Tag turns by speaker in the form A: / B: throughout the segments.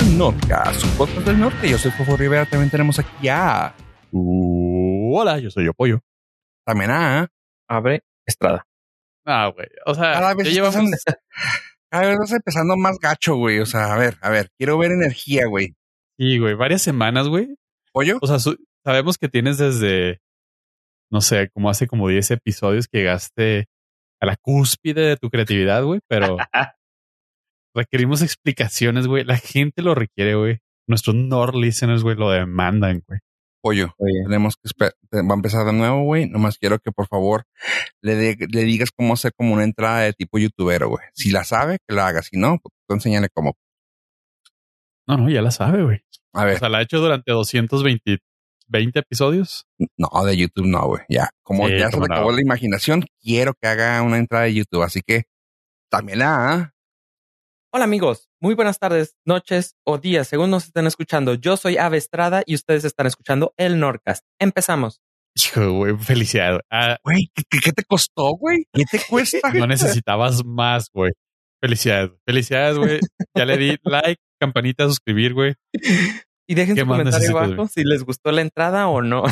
A: al Nordcast, su podcast del norte. Yo soy Fofo Rivera. También tenemos aquí a.
B: Uh, hola, yo soy Apoyo.
A: También a.
C: Abre Estrada.
B: Ah, güey. O sea,
A: Cada vez,
B: llevamos.
A: estás, cada vez vas empezando más gacho, güey. O sea, a ver, a ver, quiero ver energía, güey.
B: Sí, güey, varias semanas, güey.
A: ¿Pollo?
B: O sea, sabemos que tienes desde, no sé, como hace como 10 episodios que llegaste a la cúspide de tu creatividad, güey, pero requerimos explicaciones, güey. La gente lo requiere, güey. Nuestros Nord listeners, güey, lo demandan, güey.
A: Pollo.
C: Oye,
A: Tenemos que esper- te- va a empezar de nuevo, güey. Nomás quiero que por favor le, de- le digas cómo hacer como una entrada de tipo youtuber, güey. Si la sabe, que la haga. Si no, pues tú enséñale cómo.
B: No, no, ya la sabe, güey.
A: A
B: O
A: ver,
B: sea, la ha hecho durante 220 20 episodios.
A: no, de YouTube no, güey. Ya, como
B: Sí,
A: ya se
B: no.
A: acabó la imaginación, quiero que haga una entrada de YouTube. Así que también la ¿ah?
C: Hola amigos, muy buenas tardes, noches o días, según nos estén escuchando. Yo soy Ave Estrada y ustedes están escuchando el Nordcast. Empezamos.
B: Hijo, güey, felicidad. Ah,
A: Güey, ¿qué, qué- qué te costó, güey? ¿Qué te cuesta?
B: no necesitabas más, güey. Felicidades. Felicidades, güey. Ya le di like, campanita, suscribir, güey.
C: Y dejen
B: ¿Qué
C: su comentario abajo si les gustó la entrada o no.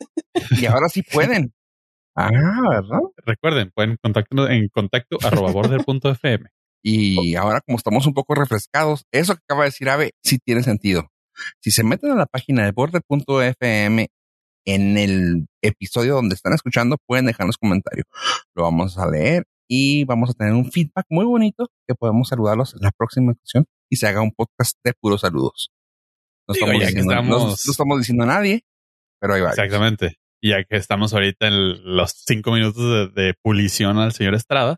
A: y ahora sí pueden. Ah, ¿verdad?
B: Recuerden, pueden contactarnos en contacto arroba border.fm.
A: Y ahora, como estamos un poco refrescados, eso que acaba de decir Ave sí tiene sentido. Si se meten a la página de border.fm en el episodio donde están escuchando, pueden dejarnos comentarios. Lo vamos a leer y vamos a tener un feedback muy bonito que podemos saludarlos en la próxima ocasión y se haga un podcast de puros saludos. No
B: Digo,
A: estamos, diciendo, no-
B: estamos-
A: no estamos diciendo a nadie, pero ahí va.
B: Exactamente. Y ya que estamos ahorita en los cinco minutos de, de pulición al señor Estrada,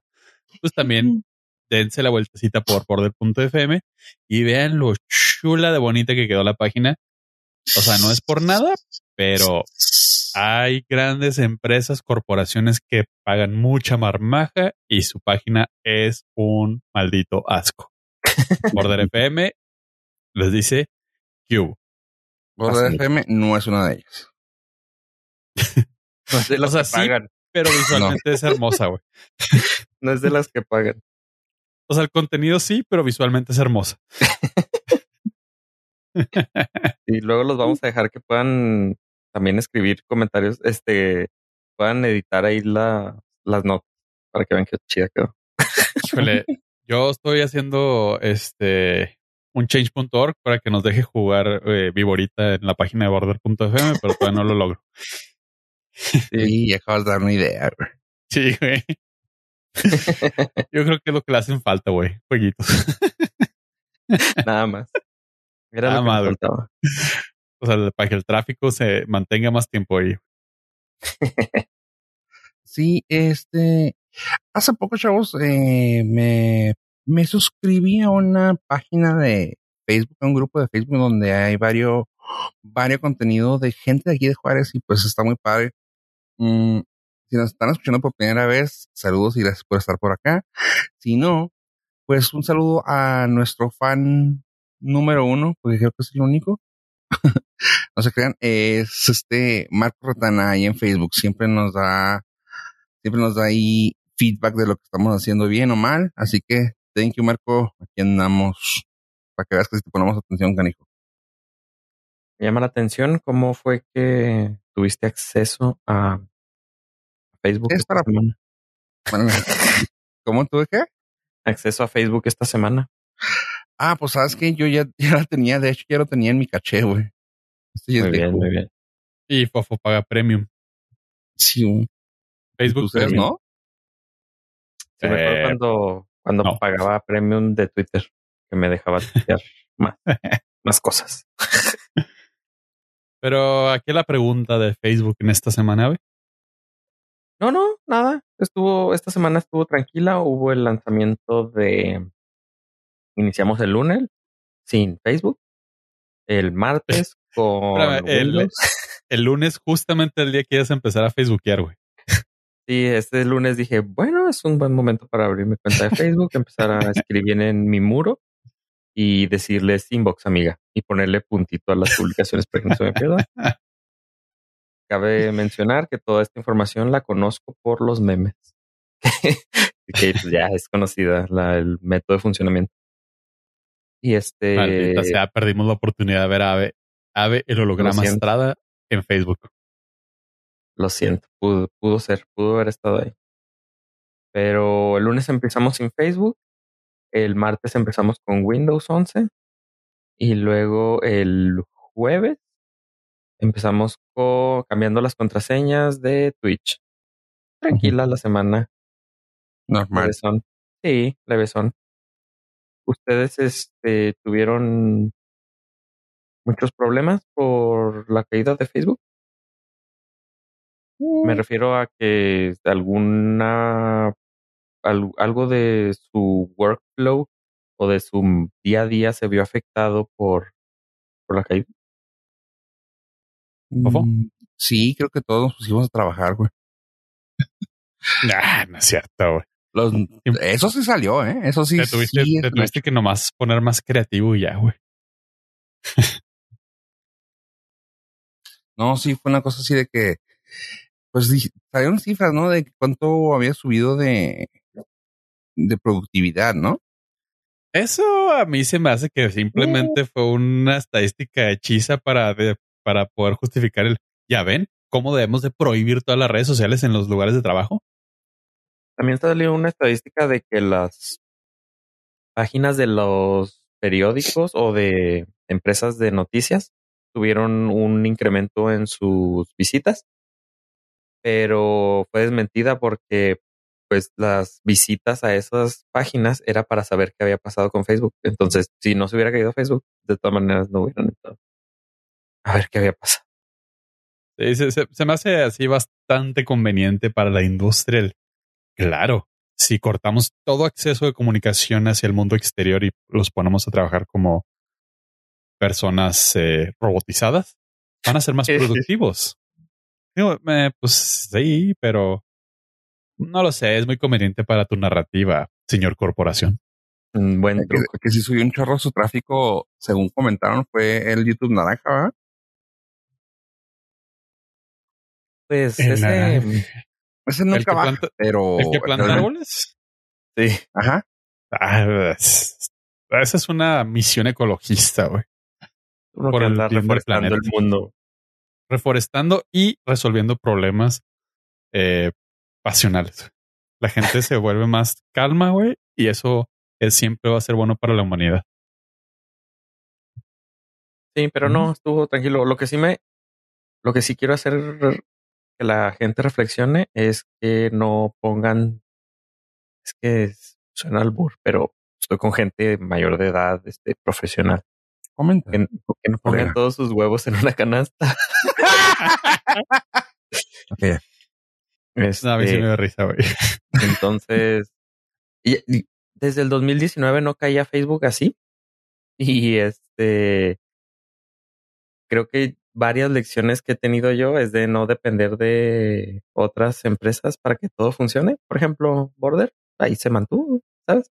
B: pues también dense la vueltecita por border.fm y vean lo chula de bonita que quedó la página. O sea, no es por nada, pero hay grandes empresas, corporaciones que pagan mucha marmaja y su página es un maldito asco. Border FM les dice Q.
A: Border
C: Así.
A: FM no es una de ellas.
C: No es de
B: O
C: las
B: sea,
C: que
B: sí.
C: pagan.
B: Pero visualmente es hermosa, güey.
C: No es de las que pagan.
B: O sea, el contenido sí, pero visualmente es hermosa.
C: Y luego los vamos a dejar que puedan también escribir comentarios, este, puedan editar ahí la, las notas para que vean qué chida quedó.
B: Híjole, yo estoy haciendo este un change.org para que nos deje jugar eh, Viborita en la página de border.fm, pero todavía no lo logro.
A: Y acabas de dar una idea, güey.
B: Sí, güey. Yo creo que es lo que le hacen falta, güey. Jueguitos.
C: Nada más. Era
B: Nada
C: lo que
B: más,
C: faltaba.
B: O sea, para que el tráfico se mantenga más tiempo ahí.
A: Sí, este, hace poco, chavos, eh, me, me suscribí a una página de Facebook, a un grupo de Facebook donde hay varios, varios contenido de gente de aquí de Juárez y pues está muy padre. Mm, si nos están escuchando por primera vez, saludos y gracias por estar por acá. Si no, pues un saludo a nuestro fan número uno, porque creo que es el único. no se crean, es este Marco Rotana ahí en Facebook. Siempre nos da siempre nos da ahí feedback de lo que estamos haciendo bien o mal. Así que, thank you, Marco. Aquí andamos para que veas que si te ponemos atención, canijo.
C: Me llama la atención cómo fue que tuviste acceso a Facebook
A: Es
C: esta
A: para-
C: semana.
A: Bueno, ¿Cómo tuve qué?
C: Acceso a Facebook esta semana.
A: Ah, pues sabes que yo ya, ya la tenía, de hecho ya lo tenía en mi caché, güey.
C: Muy bien, muy bien.
B: Y Fofo paga premium.
A: Sí, güey.
B: Facebook
A: ¿Ustedes
B: premium.
A: no?
C: Sí, me acuerdo
B: Eh,
C: cuando, cuando
B: no.
C: pagaba premium de Twitter, que me dejaba tuitear más, más cosas.
B: Pero aquí la pregunta de Facebook en esta semana, güey.
C: No, no, nada. Estuvo, esta semana estuvo tranquila. Hubo el lanzamiento de. Iniciamos el lunes sin Facebook. El martes con
B: el-. El lunes, justamente el día que ibas a empezar a Facebookear, güey.
C: Sí, este lunes dije, bueno, es un buen momento para abrir mi cuenta de Facebook, empezar a escribir en mi muro y decirles inbox, amiga, y ponerle puntito a las publicaciones para que no se me pierdan. Cabe mencionar que toda esta información la conozco por los memes. que pues, ya es conocida la- el método de funcionamiento. Y este.
B: Maldita sea, perdimos la oportunidad de ver a Ave, Ave el holograma. Estrada en Facebook.
C: Lo siento, pudo, pudo ser, pudo haber estado ahí. Pero el lunes empezamos sin Facebook, el martes empezamos con Windows 11 y luego el jueves empezamos co- cambiando las contraseñas de Twitch. Tranquila la semana,
A: Normal.
C: levesón. Sí, levesón. ¿Ustedes este, tuvieron muchos problemas por la caída de Facebook? Me refiero a que alguna al- algo de su workflow o de su día a día se vio afectado por, por la caída.
A: Mm, Sí, creo que todos nos pusimos a trabajar, güey.
B: Ah, no es cierto, güey.
A: Los, eso sí salió, ¿eh? Eso sí.
B: Te tuviste,
A: sí
B: te tuviste que nomás poner más creativo y ya, güey.
A: No, sí, fue una cosa así de que, pues salieron cifras, ¿no? De cuánto había subido de, de productividad, ¿no?
B: Eso a mí se me hace que simplemente fue una estadística hechiza para, de- para poder justificar el, ya ven, cómo debemos de prohibir todas las redes sociales en los lugares de trabajo.
C: También salió una estadística de que las páginas de los periódicos o de empresas de noticias tuvieron un incremento en sus visitas, pero fue desmentida porque pues las visitas a esas páginas era para saber qué había pasado con Facebook. Entonces, si no se hubiera caído Facebook, de todas maneras no hubieran entrado. A ver qué había pasado.
B: Sí, Se, se- se me hace así bastante conveniente para la industria. el- claro, si cortamos todo acceso de comunicación hacia el mundo exterior y los ponemos a trabajar como personas eh, robotizadas, van a ser más productivos. Digo, eh, pues sí, pero no lo sé, es muy conveniente para tu narrativa, señor corporación.
C: Un buen
A: Que, que sí subió un chorro su tráfico, según comentaron, fue el YouTube naranja, ¿verdad?
C: Pues
B: El
C: ese,
B: naranja.
A: Ese nunca
B: planta-
A: pero...
B: ¿El que planta
A: pero-
B: árboles?
C: sí,
A: Ajá.
B: Ah, es- esa es una misión ecologista, güey. Por el
C: reforestando el mundo.
B: reforestando y resolviendo problemas eh, pasionales. La gente se vuelve más calma, güey, y eso es, siempre va a ser bueno para la humanidad.
C: Sí, pero no, estuvo tranquilo. Lo que sí me, lo que sí quiero hacer que la gente reflexione es que no pongan, es que es- suena al bur, pero estoy con gente mayor de edad, este, profesional,
A: Comenta.
C: que, que no pongan todos sus huevos en una canasta.
A: Ok, ya.
C: Este,
B: No, a mí sí me da risa, güey.
C: Entonces, y- y desde el 2019 no caía Facebook así. Y este, creo que varias lecciones que he tenido yo es de no depender de otras empresas para que todo funcione. Por ejemplo, Border, ahí se mantuvo, ¿sabes?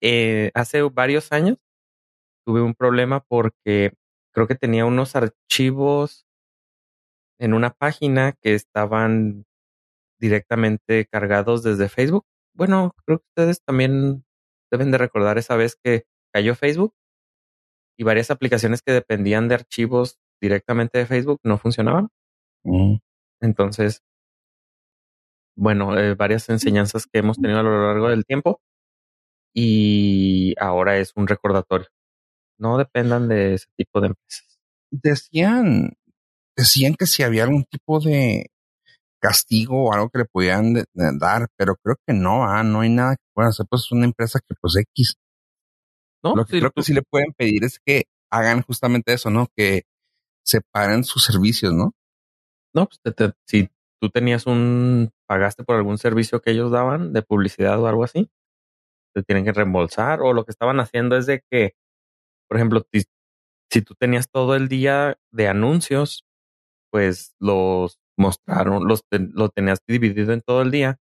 C: Eh, hace varios años tuve un problema porque creo que tenía unos archivos en una página que estaban directamente cargados desde Facebook. Bueno, creo que ustedes también deben de recordar esa vez que cayó Facebook y varias aplicaciones que dependían de archivos directamente de Facebook no funcionaban.
A: Mm.
C: Entonces, bueno, eh, varias enseñanzas que hemos tenido a lo largo del tiempo y ahora es un recordatorio. No dependan de ese tipo de empresas.
A: Decían, decían que si había algún tipo de castigo o algo que le pudieran de- de dar, pero creo que no, ah, no hay nada que puedan hacer, pues es una empresa que pues X.
C: ¿No?
A: Lo que
C: Sí,
A: creo
C: tú-
A: que sí le pueden pedir es que hagan justamente eso, ¿no? Que separen sus servicios, ¿no?
C: No, pues te- si tú tenías un, pagaste por algún servicio que ellos daban de publicidad o algo así, te tienen que reembolsar o lo que estaban haciendo es de que, por ejemplo, si tú tenías todo el día de anuncios, pues los mostraron, los te- lo tenías dividido en todo el día.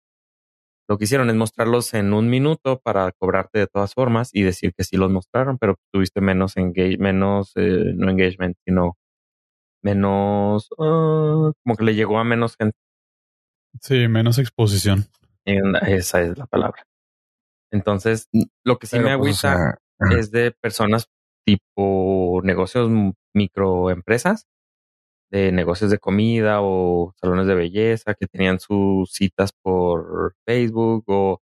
C: Lo que hicieron es mostrarlos en un minuto para cobrarte de todas formas y decir que sí los mostraron, pero tuviste menos engage, menos, eh, no engagement, sino menos, ah, como que le llegó a menos gente.
B: Sí, menos exposición.
C: En- esa es la palabra. Entonces, lo que sí
A: Pero,
C: me
A: pues,
C: agüita, es de personas tipo negocios microempresas, de negocios de comida o salones de belleza que tenían sus citas por Facebook o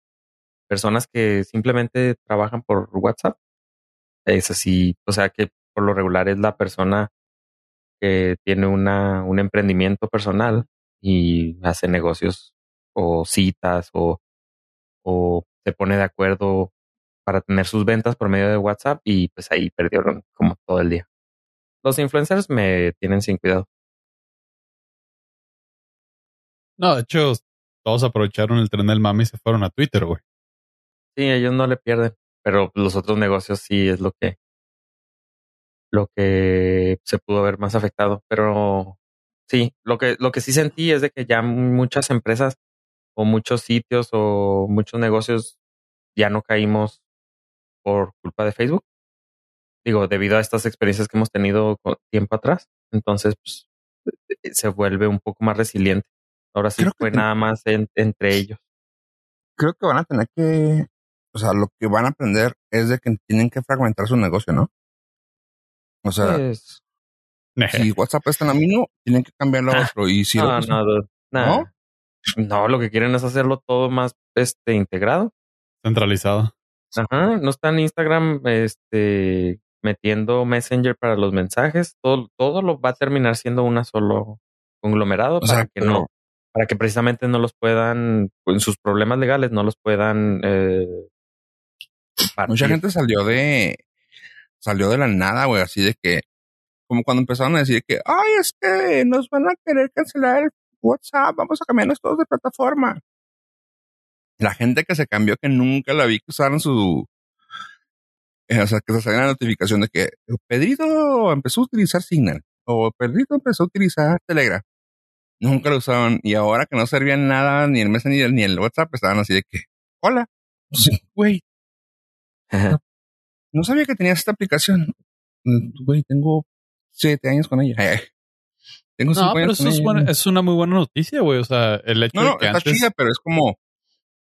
C: personas que simplemente trabajan por WhatsApp. Es así, o sea que por lo regular es la persona que tiene una, un emprendimiento personal y hace negocios o citas o, o se pone de acuerdo para tener sus ventas por medio de WhatsApp y pues ahí perdieron como todo el día. Los influencers me tienen sin cuidado.
B: No, de hecho, todos aprovecharon el tren del mami y se fueron a Twitter, güey.
C: Sí, ellos no le pierden, pero los otros negocios sí es lo que lo que se pudo ver más afectado. Pero sí, lo que, lo que sí sentí es de que ya muchas empresas o muchos sitios o muchos negocios ya no caímos por culpa de Facebook. Digo, debido a estas experiencias que hemos tenido tiempo atrás. Entonces, pues, eh, se vuelve un poco más resiliente. Ahora sí fue nada más entre ellos.
A: Creo que van a tener que, o sea, lo que van a aprender es de que tienen que fragmentar su negocio, ¿no? O sea, pues, si WhatsApp está en la mino, tienen que cambiarlo a otro. Y si
C: no, no, no, no, lo que quieren es hacerlo todo más este integrado.
B: Centralizado.
C: Ajá, no está en Instagram este metiendo Messenger para los mensajes, todo, todo lo va a terminar siendo una solo conglomerado para que no, para que precisamente no los puedan, en sus problemas legales, no los puedan eh,
A: Mucha gente salió de salió de la nada, güey, así de que, como cuando empezaron a decir que, ay, es que nos van a querer cancelar el WhatsApp, vamos a cambiarnos todos de plataforma. La gente que se cambió, que nunca la vi que usaron su, eh, o sea, que se salga la notificación de que Pedrito empezó a utilizar Signal o Pedrito empezó a utilizar Telegram. Nunca lo usaban y ahora que no servían nada ni el Messenger ni el WhatsApp estaban así de que, hola, güey, no sabía que tenías esta aplicación. Mm, güey, tengo siete años con ella.
B: Tengo no, pero eso es, una muy buena noticia, güey. O sea, el hecho de que
A: está chida, pero es como,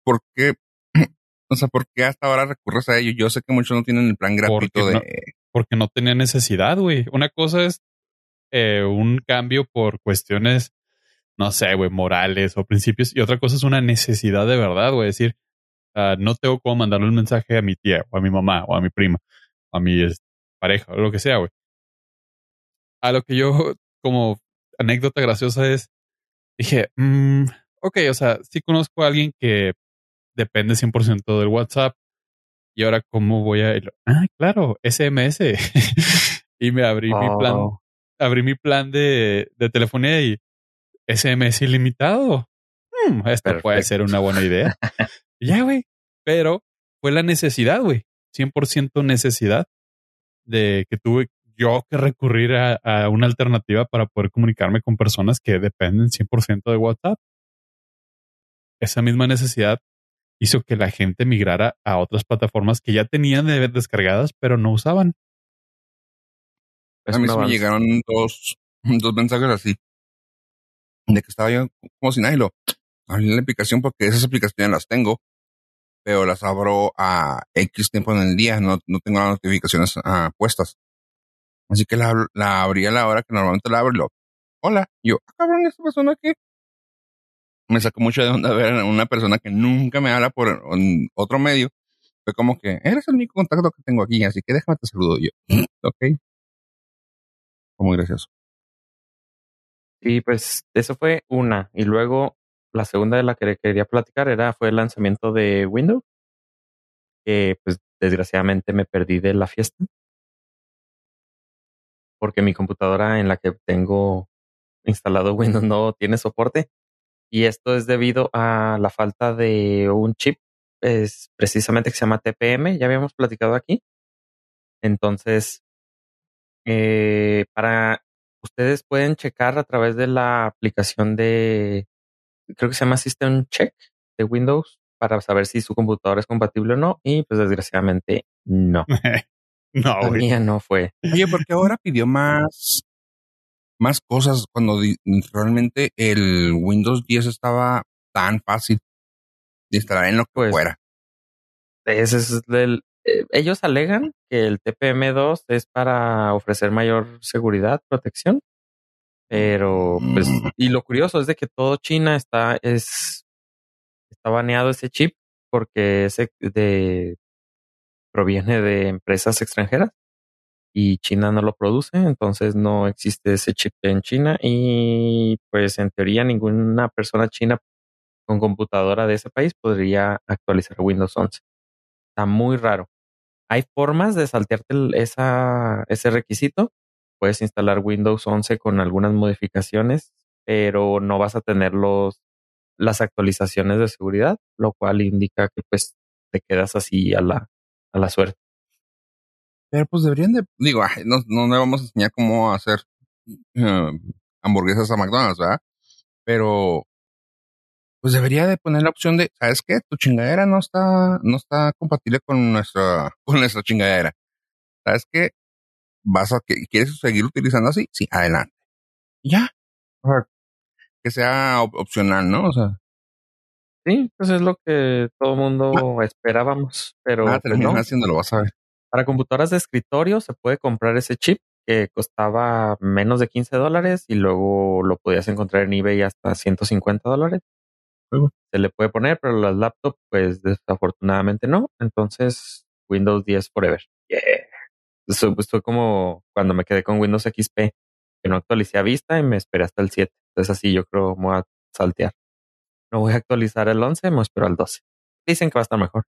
A: ¿por qué? o sea, ¿por qué hasta ahora recurres a ello? Yo sé que muchos no tienen el plan gratuito de...
B: porque no tenía necesidad, güey. Una cosa es eh, un cambio por cuestiones, no sé, güey, morales o principios. Y otra cosa es una necesidad de verdad, güey. decir, Ah, no tengo cómo mandarle un mensaje a mi tía o a mi mamá o a mi prima, a mi pareja o lo que sea, güey. A lo que yo, como anécdota graciosa es, dije, mmm, ok, o sea, sí conozco a alguien que depende 100% del WhatsApp. Y ahora, ¿cómo voy a ir? Ah, claro, SMS. y me abrí mi plan, oh. abrí mi plan de, de telefonía y SMS ilimitado. Hmm, esto puede ser una buena idea. ya, güey. Pero fue la necesidad, güey. 100% necesidad de que tuve yo que recurrir a, una alternativa para poder comunicarme con personas que dependen 100% de WhatsApp. Esa misma necesidad hizo que la gente migrara a otras plataformas que ya tenían de descargadas, pero no usaban.
A: A mí me llegaron dos, dos mensajes así. De que estaba yo como si nadie lo abrí la aplicación porque esas aplicaciones las tengo pero las abro a X tiempo en el día, no, no tengo las notificaciones uh, puestas. Así que la, la abrí a la hora que normalmente la abro y lo, hola, yo, ah, cabrón, esta persona que me sacó mucho de onda ver a una persona que nunca me habla por otro medio. Fue como que, eres el único contacto que tengo aquí, así que déjame te saludo yo. ok. Fue muy gracioso.
C: Y pues eso fue una. Y luego la segunda de la que quería platicar era fue el lanzamiento de Windows, que pues desgraciadamente me perdí de la fiesta. Porque mi computadora en la que tengo instalado Windows no tiene soporte. Y esto es debido a la falta de un chip, es precisamente que se llama TPM, ya habíamos platicado aquí. Entonces, eh, para ustedes pueden checar a través de la aplicación de creo que se llama System Check de Windows para saber si su computadora es compatible o no. Y pues desgraciadamente no.
B: no,
C: La mía no fue.
A: Oye, porque ahora pidió más, más cosas cuando realmente el Windows 10 estaba tan fácil de instalar en lo que pues, fuera.
C: Ese es el, eh, ellos alegan que el TPM2 es para ofrecer mayor seguridad, protección, pero pues,
A: Mm.
C: y lo curioso es de que todo China está, es, está baneado ese chip porque ese de, proviene de empresas extranjeras y China no lo produce, entonces no existe ese chip en China y pues en teoría ninguna persona china con computadora de ese país podría actualizar Windows 11. Está muy raro. Hay formas de saltearte esa, ese requisito. Puedes instalar Windows 11 con algunas modificaciones, pero no vas a tener los, las actualizaciones de seguridad, lo cual indica que pues te quedas así a la, a la suerte.
A: Pero pues deberían de, digo, no, no le vamos a enseñar cómo hacer eh, hamburguesas a McDonald's, ¿verdad? Pero pues debería de poner la opción de, ¿sabes qué? Tu chingadera no está, no está compatible con nuestra, con nuestra chingadera. ¿Sabes qué? Vas a, que ¿quieres seguir utilizando así? Sí, adelante. Ya. Que sea op- opcional, ¿no? O sea,
C: Sí, pues es lo que todo mundo esperábamos, pero
A: nada,
C: pues,
A: terminan
C: no.
A: haciéndolo, vas a ver.
C: Para computadoras de escritorio se puede comprar ese chip que costaba menos de 15 dólares y luego lo podías encontrar en eBay hasta 150 dólares. Se le puede poner, pero las laptops, pues desafortunadamente no. Entonces, Windows 10 Forever. Eso pues, fue como cuando me quedé con Windows XP, que no actualicé a vista y me esperé hasta el 7. Entonces, así yo creo me voy a saltear. No voy a actualizar el 11, me espero al 12. Dicen que va a estar mejor.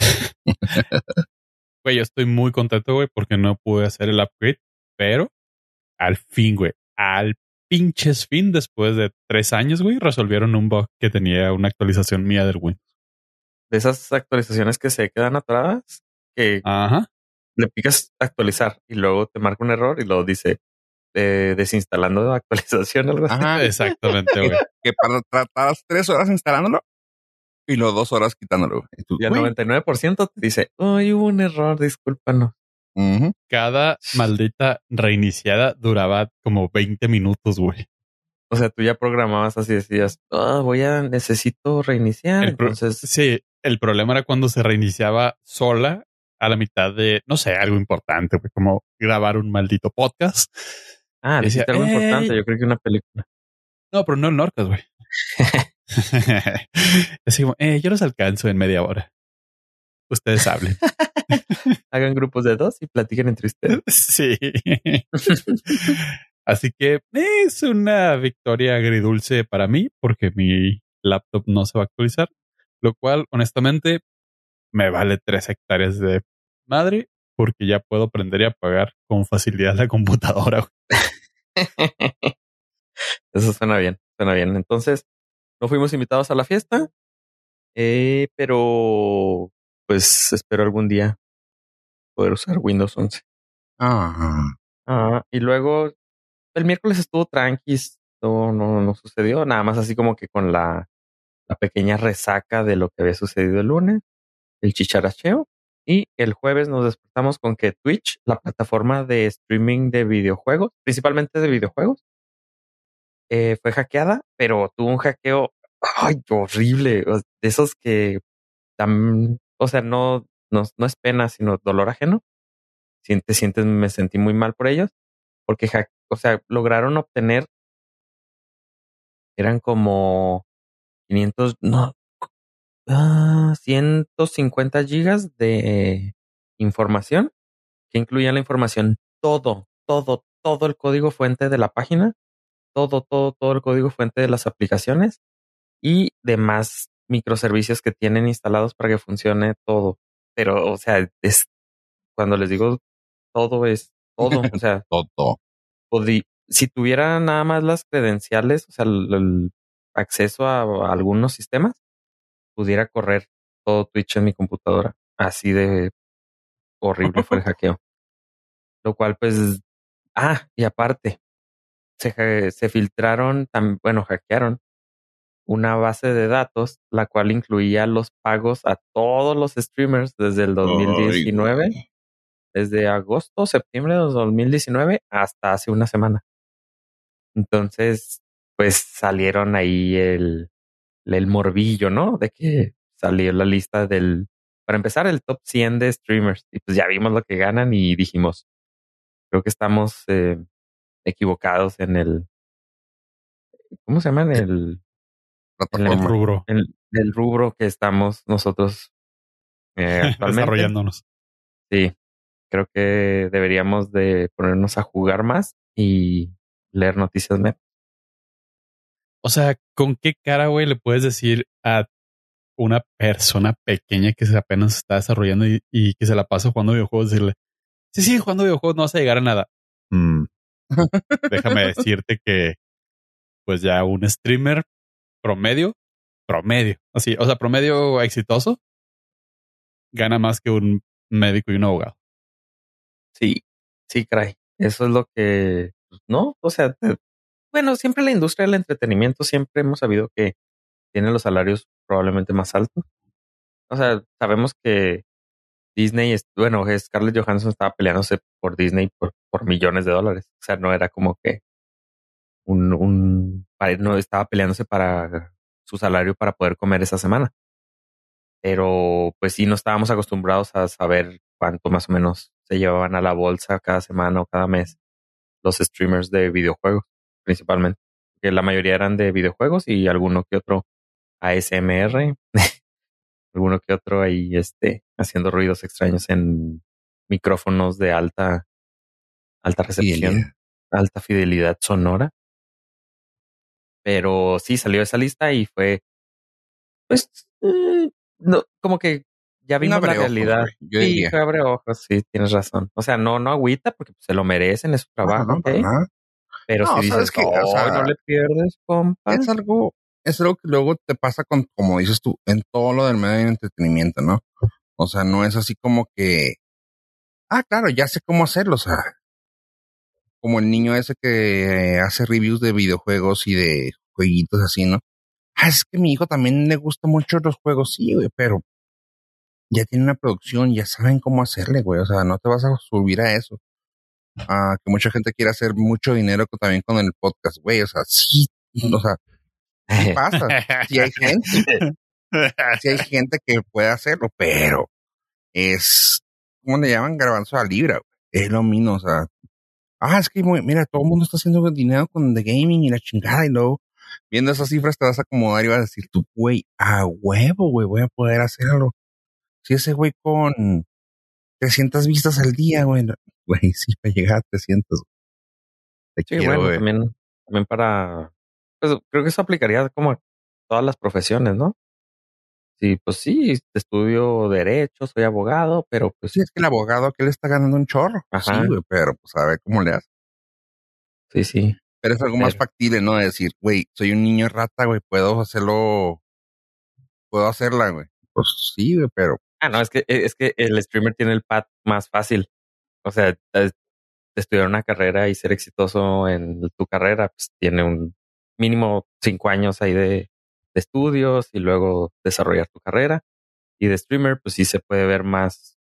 B: Güey, yo estoy muy contento, güey, porque no pude hacer el upgrade, pero al fin, güey, al pinches fin, después de tres años, güey, resolvieron un bug que tenía una actualización mía del Windows.
C: De esas actualizaciones que se quedan atoradas, que
B: Ajá.
C: Le picas actualizar y luego te marca un error y luego dice eh, desinstalando actualización algo así.
A: Ajá.
B: Exactamente, güey.
A: que para tratar tres horas instalándolo y luego dos horas quitándolo. Y tú,
C: Y al
A: güey,
C: 99% te dice, ay, hubo un error, discúlpanos.
A: ujú.
B: Cada maldita reiniciada duraba como 20 minutos, güey.
C: O sea, tú ya programabas así, decías, ah, voy a, necesito reiniciar.
B: El
C: Entonces,
B: Sí, el problema era cuando se reiniciaba sola a la mitad de, no sé, algo importante, güey, como grabar un maldito podcast.
C: ah,
B: decía,
C: algo
B: "Ey".
C: importante. Yo creo que una película.
B: No, pero no el Norcas, güey. Así como, eh, yo los alcanzo en media hora. Ustedes hablen.
C: Hagan grupos de dos y platiquen entre ustedes.
B: sí. Así que es una victoria agridulce para mí porque mi laptop no se va a actualizar, lo cual honestamente me vale tres hectáreas de madre porque ya puedo prender y apagar con facilidad la computadora.
C: Eso suena bien, suena bien. Entonces, no fuimos invitados a la fiesta, eh, pero pues espero algún día poder usar Windows 11.
A: Ah,
C: Ah, y luego el miércoles estuvo tranqui, no, no, no sucedió, nada más así como que con la, la pequeña resaca de lo que había sucedido el lunes, el chicharacheo. Y el jueves nos despertamos con que Twitch, la plataforma de streaming de videojuegos, principalmente de videojuegos, eh, fue hackeada, pero tuvo un hackeo ay, horrible, de esos que tan, o sea, no, no, no es pena, sino dolor ajeno. Sientes, me sentí muy mal por ellos, porque, o sea, lograron obtener, eran como 500, no, ah, 150 gigas de información que incluían la información, todo, todo, todo el código fuente de la página, todo, todo, todo el código fuente de las aplicaciones y demás microservicios que tienen instalados para que funcione todo. Pero, o sea, es cuando les digo todo es todo. O sea,
A: todo.
C: si tuviera nada más las credenciales, o sea, el, el acceso a, a algunos sistemas, pudiera correr todo Twitch en mi computadora. Así de horrible fue el hackeo. Lo cual, pues, ah, y aparte, se, se filtraron, tam- bueno, hackearon una base de datos, la cual incluía los pagos a todos los streamers desde el 2019,
A: Ay, güey.
C: desde agosto, septiembre de 2019 hasta hace una semana. Entonces, pues salieron ahí el, el morbillo, ¿no? De que salió la lista del para empezar, el top 100 de streamers. Y pues ya vimos lo que ganan y dijimos, creo que estamos eh, equivocados en el, ¿cómo se llama? En el,
B: en el rubro.
C: En el rubro que estamos nosotros eh, actualmente.
B: Desarrollándonos.
C: Sí, creo que deberíamos de ponernos a jugar más y leer noticias menos.
B: O sea, ¿con qué cara, güey, le puedes decir a una persona pequeña que se apenas está desarrollando y, que se la pasa jugando videojuegos, decirle, sí, sí, jugando videojuegos no vas a llegar a nada. Mm. Déjame decirte que, pues ya un streamer promedio, promedio, así, o sea, promedio exitoso, gana más que un médico y un abogado.
C: Sí, sí, caray. Eso es lo que, pues, no, o sea, bueno, siempre la industria del entretenimiento siempre hemos sabido que tiene los salarios probablemente más altos. O sea, sabemos que Disney, es, bueno, Scarlett Johansson estaba peleándose por Disney por, millones de dólares. O sea, no era como que un, un, no estaba peleándose para su salario para poder comer esa semana. Pero pues sí, no estábamos acostumbrados a saber cuánto más o menos se llevaban a la bolsa cada semana o cada mes los streamers de videojuegos, principalmente. Que la mayoría eran de videojuegos y alguno que otro ASMR, alguno que otro ahí este, haciendo ruidos extraños en micrófonos de alta, alta recepción, alta fidelidad sonora. Pero sí salió esa lista y fue, pues, eh, no, como que ya vimos la realidad. sí, abre ojos, sí, tienes razón. O sea, no, no agüita porque se lo merecen, es su trabajo. Pero si dices que no le pierdes, compa.
A: Es algo, es algo que luego te pasa con, como dices tú, en todo lo del medio de entretenimiento, ¿no? O sea, no es así como que, ah, claro, ya sé cómo hacerlo, o sea, como el niño ese que hace reviews de videojuegos y de jueguitos así, ¿no? Ah, es que a mi hijo también le gusta mucho los juegos, sí, güey, pero ya tiene una producción, ya saben cómo hacerle, güey, o sea, no te vas a subir a eso. Ah, que mucha gente quiere hacer mucho dinero también con el podcast, güey, o sea, sí, o sea, ¿Qué pasa? Si hay gente, si hay gente que puede hacerlo, pero es, ¿cómo le llaman? Garbanzo a libra, es lo mismo, o sea, ah, es que mira, todo el mundo está haciendo dinero con The Gaming y la chingada y luego viendo esas cifras te vas a acomodar y vas a decir, tú, güey, a huevo, güey, voy a poder hacerlo. Si ese güey con 300 vistas al día, güey, güey, sí, para llegar a 300.
C: Te sí, bueno, también, también para pues creo que eso aplicaría como a todas las profesiones, ¿no? Sí, pues sí, estudio derecho, soy abogado, pero pues.
A: Sí, es que el abogado que le está ganando un chorro. Ajá. Sí, güey, pero pues a ver cómo le hace.
C: Sí, sí.
A: Pero es algo más factible, ¿no? De decir, güey, soy un niño rata, güey, puedo hacerlo. Puedo hacerla, güey. Pues sí, güey, pero.
C: Ah, no, es que, es que el streamer tiene el pad más fácil. O sea, estudiar una carrera y ser exitoso en tu carrera, pues tiene un mínimo cinco años ahí de, estudios y luego desarrollar tu carrera. Y de streamer, pues sí se puede ver más,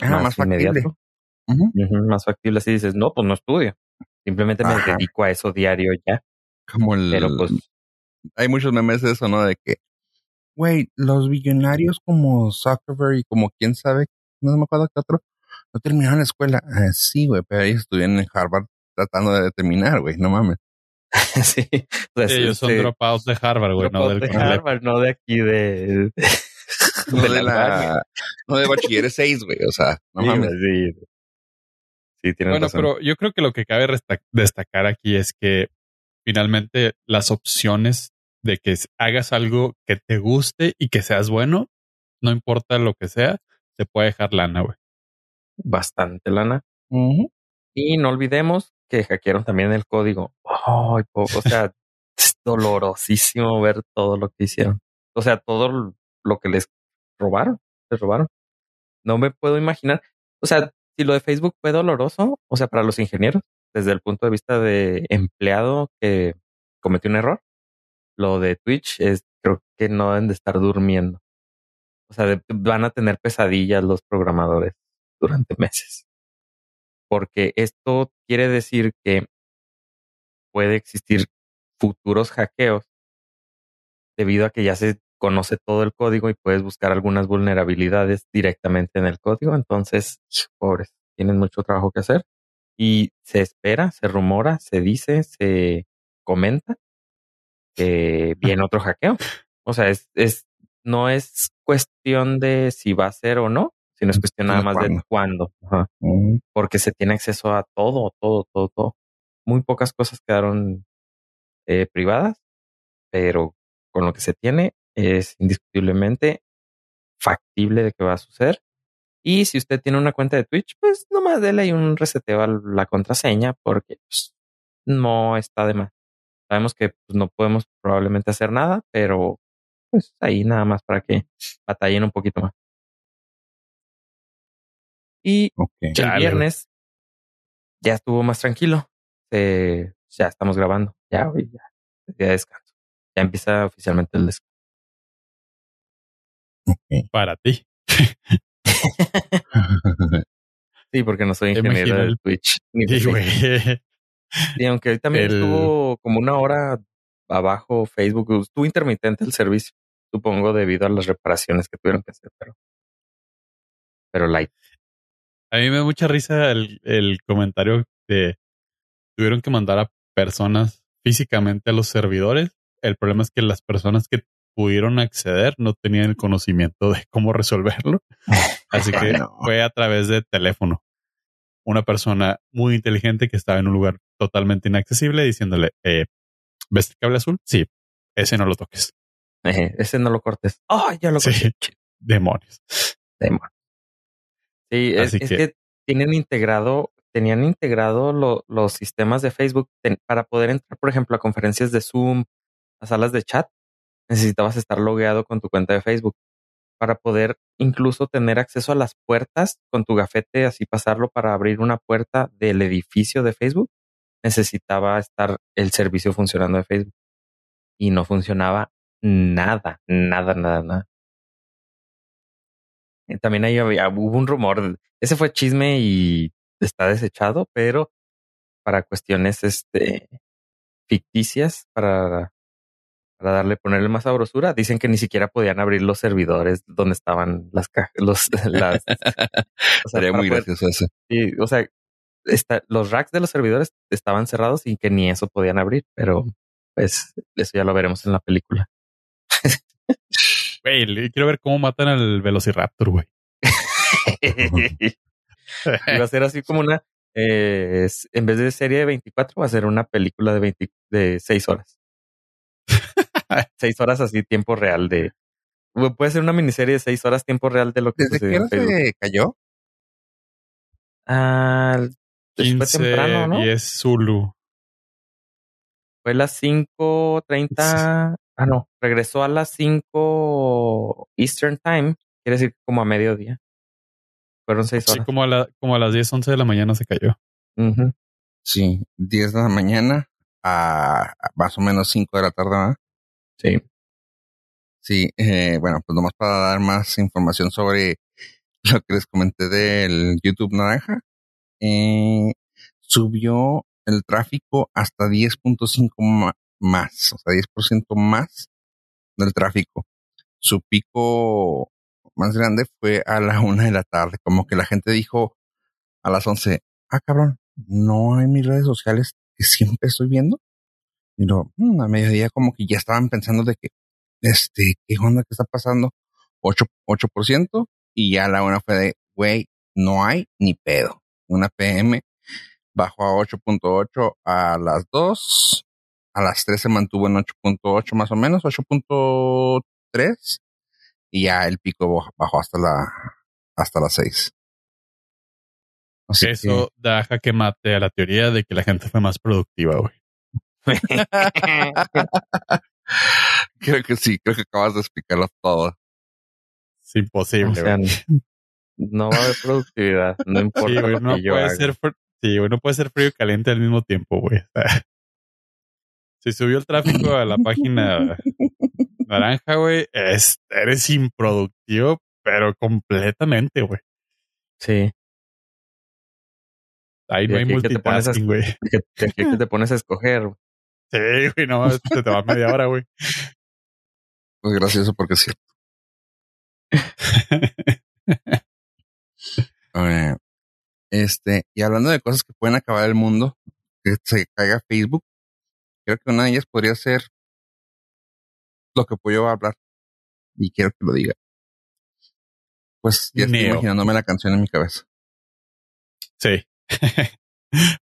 A: ah, más, inmediato.
C: más factible. Así dices, no, pues no estudio. Simplemente me dedico a eso diario ya.
A: Como el. Pero pues. Hay muchos memes de eso, ¿no? De que, güey, los billonarios como Zuckerberg y como quién sabe, no me acuerdo qué otro, no terminaron la escuela. Ah, sí, güey, pero ellos estuvieron en Harvard tratando de terminar, güey, no mames.
C: sí.
B: Pues, ellos son este, dropouts de Harvard, güey, no del
C: de Harvard, no de aquí de.
A: no de, la. No de bachilleres 6, güey, o sea, no mames. Sí,
C: sí
B: Bueno, pero yo creo que lo que cabe destacar aquí es que finalmente las opciones de que hagas algo que te guste y que seas bueno, no importa lo que sea, te puede dejar lana, güey.
C: Bastante lana. Y no olvidemos que hackearon también el código. Ay, o sea, es dolorosísimo ver todo lo que hicieron. O sea, todo lo que les robaron, les robaron. No me puedo imaginar. O sea, si lo de Facebook fue doloroso, o sea, para los ingenieros, desde el punto de vista de empleado que cometió un error, lo de Twitch es, creo que no deben de estar durmiendo. O sea, van a tener pesadillas los programadores durante meses porque esto quiere decir que puede existir futuros hackeos debido a que ya se conoce todo el código y puedes buscar algunas vulnerabilidades directamente en el código. Entonces, pobres, tienen mucho trabajo que hacer y se espera, se rumora, se dice, se comenta que viene otro hackeo. O sea, es, es, no es cuestión de si va a ser o no, sino es cuestión nada más de cuándo. Porque se tiene acceso a todo, todo, todo, todo. Muy pocas cosas quedaron eh, privadas, pero con lo que se tiene es indiscutiblemente factible de que va a suceder. Y si usted tiene una cuenta de Twitch, pues nomás déle ahí un reseteo a la contraseña porque pues, no está de más. Sabemos que pues, no podemos probablemente hacer nada, pero pues ahí nada más para que batallen un poquito más. Y el viernes ya estuvo más tranquilo. ya estamos grabando. Ya, ya, ya descanso. Ya empieza oficialmente el descanso.
B: Para ti.
C: sí, porque no soy ingeniero de Twitch. Ni y aunque hoy también estuvo como una hora abajo Facebook, estuvo intermitente el servicio, supongo debido a las reparaciones que tuvieron que hacer, pero, pero light.
B: A mí me da mucha risa el, el comentario de tuvieron que mandar a personas físicamente a los servidores. El problema es que las personas que pudieron acceder no tenían el conocimiento de cómo resolverlo. Así que fue a través de teléfono. Una persona muy inteligente que estaba en un lugar totalmente inaccesible diciéndole, eh, ¿ves el cable azul? Sí, ese no lo toques.
C: ese no lo cortes. Oh, ya lo
B: corté. Demonios.
C: Demonios. Sí, es, que... tienen integrado, tenían integrado los sistemas de Facebook para poder entrar, por ejemplo, a conferencias de Zoom, a salas de chat necesitabas estar logueado con tu cuenta de Facebook para poder incluso tener acceso a las puertas con tu gafete, así pasarlo para abrir una puerta del edificio de Facebook. Necesitaba estar el servicio funcionando de Facebook y no funcionaba nada, nada, nada, nada. También ahí había, hubo un rumor, ese fue chisme y está desechado, pero para cuestiones este, ficticias, para para darle, ponerle más sabrosura. Dicen que ni siquiera podían abrir los servidores donde estaban las cajas, los, las.
A: Sería muy gracioso eso.
C: O sea, está, los racks de los servidores estaban cerrados y que ni eso podían abrir, pero pues eso ya lo veremos en la película.
B: Güey, quiero ver cómo matan al Velociraptor, güey.
C: va a ser así como una, eh, en vez de serie de 24, va a ser una película de 20, de 6 horas. seis horas así, tiempo real de. Puede ser una miniserie de seis horas, tiempo real de lo que
A: ¿Desde qué se cayó?
C: Ah, fue temprano, ¿no?
B: Y es Zulu.
C: Fue a las 5.30. Ah, no. Regresó a las 5 Eastern Time. Quiere decir como a mediodía. Fueron seis horas.
B: Sí, como a, la, como a las 10, 11 de la mañana se cayó.
A: Sí, 10 de la mañana a más o menos 5 de la tarde, ¿verdad?
C: Sí.
A: Sí, eh, bueno, pues nomás para dar más información sobre lo que les comenté del YouTube Naranja, eh, subió el tráfico hasta 10.5 más, o sea, 10% más del tráfico. Su pico más grande fue a la una de la tarde, como que la gente dijo a las 11, ah, cabrón, no hay mis redes sociales que siempre estoy viendo. Y luego, mm, a mediodía como que ya estaban pensando de que, este, ¿qué onda que está pasando? 8, 8% y ya la una fue de, güey, no hay ni pedo. Una PM bajó a 8.8 a las 2, a las 3 se mantuvo en 8.8 más o menos, 8.3 y ya el pico bajó hasta la hasta las 6.
B: Eso da jaque mate a la teoría de que la gente fue más productiva, güey.
A: creo que sí, creo que acabas de explicarlo todo.
B: Es imposible.
C: no va a haber productividad, no importa.
B: Sí, no puede ser, sí, no puede ser frío y caliente al mismo tiempo, güey. si subió el tráfico a la página naranja, güey, eres improductivo, pero completamente, güey.
C: Sí.
B: Ahí no hay multitasking, güey.
C: Que, que, te pones a escoger.
B: Sí, güey, no, te, te va media hora, güey.
A: Pues gracioso porque es cierto. este, y hablando de cosas que pueden acabar el mundo, que se caiga Facebook, creo que una de ellas podría ser lo que puedo hablar. Y quiero que lo diga. Pues ya estoy imaginándome la canción en mi cabeza.
B: Sí.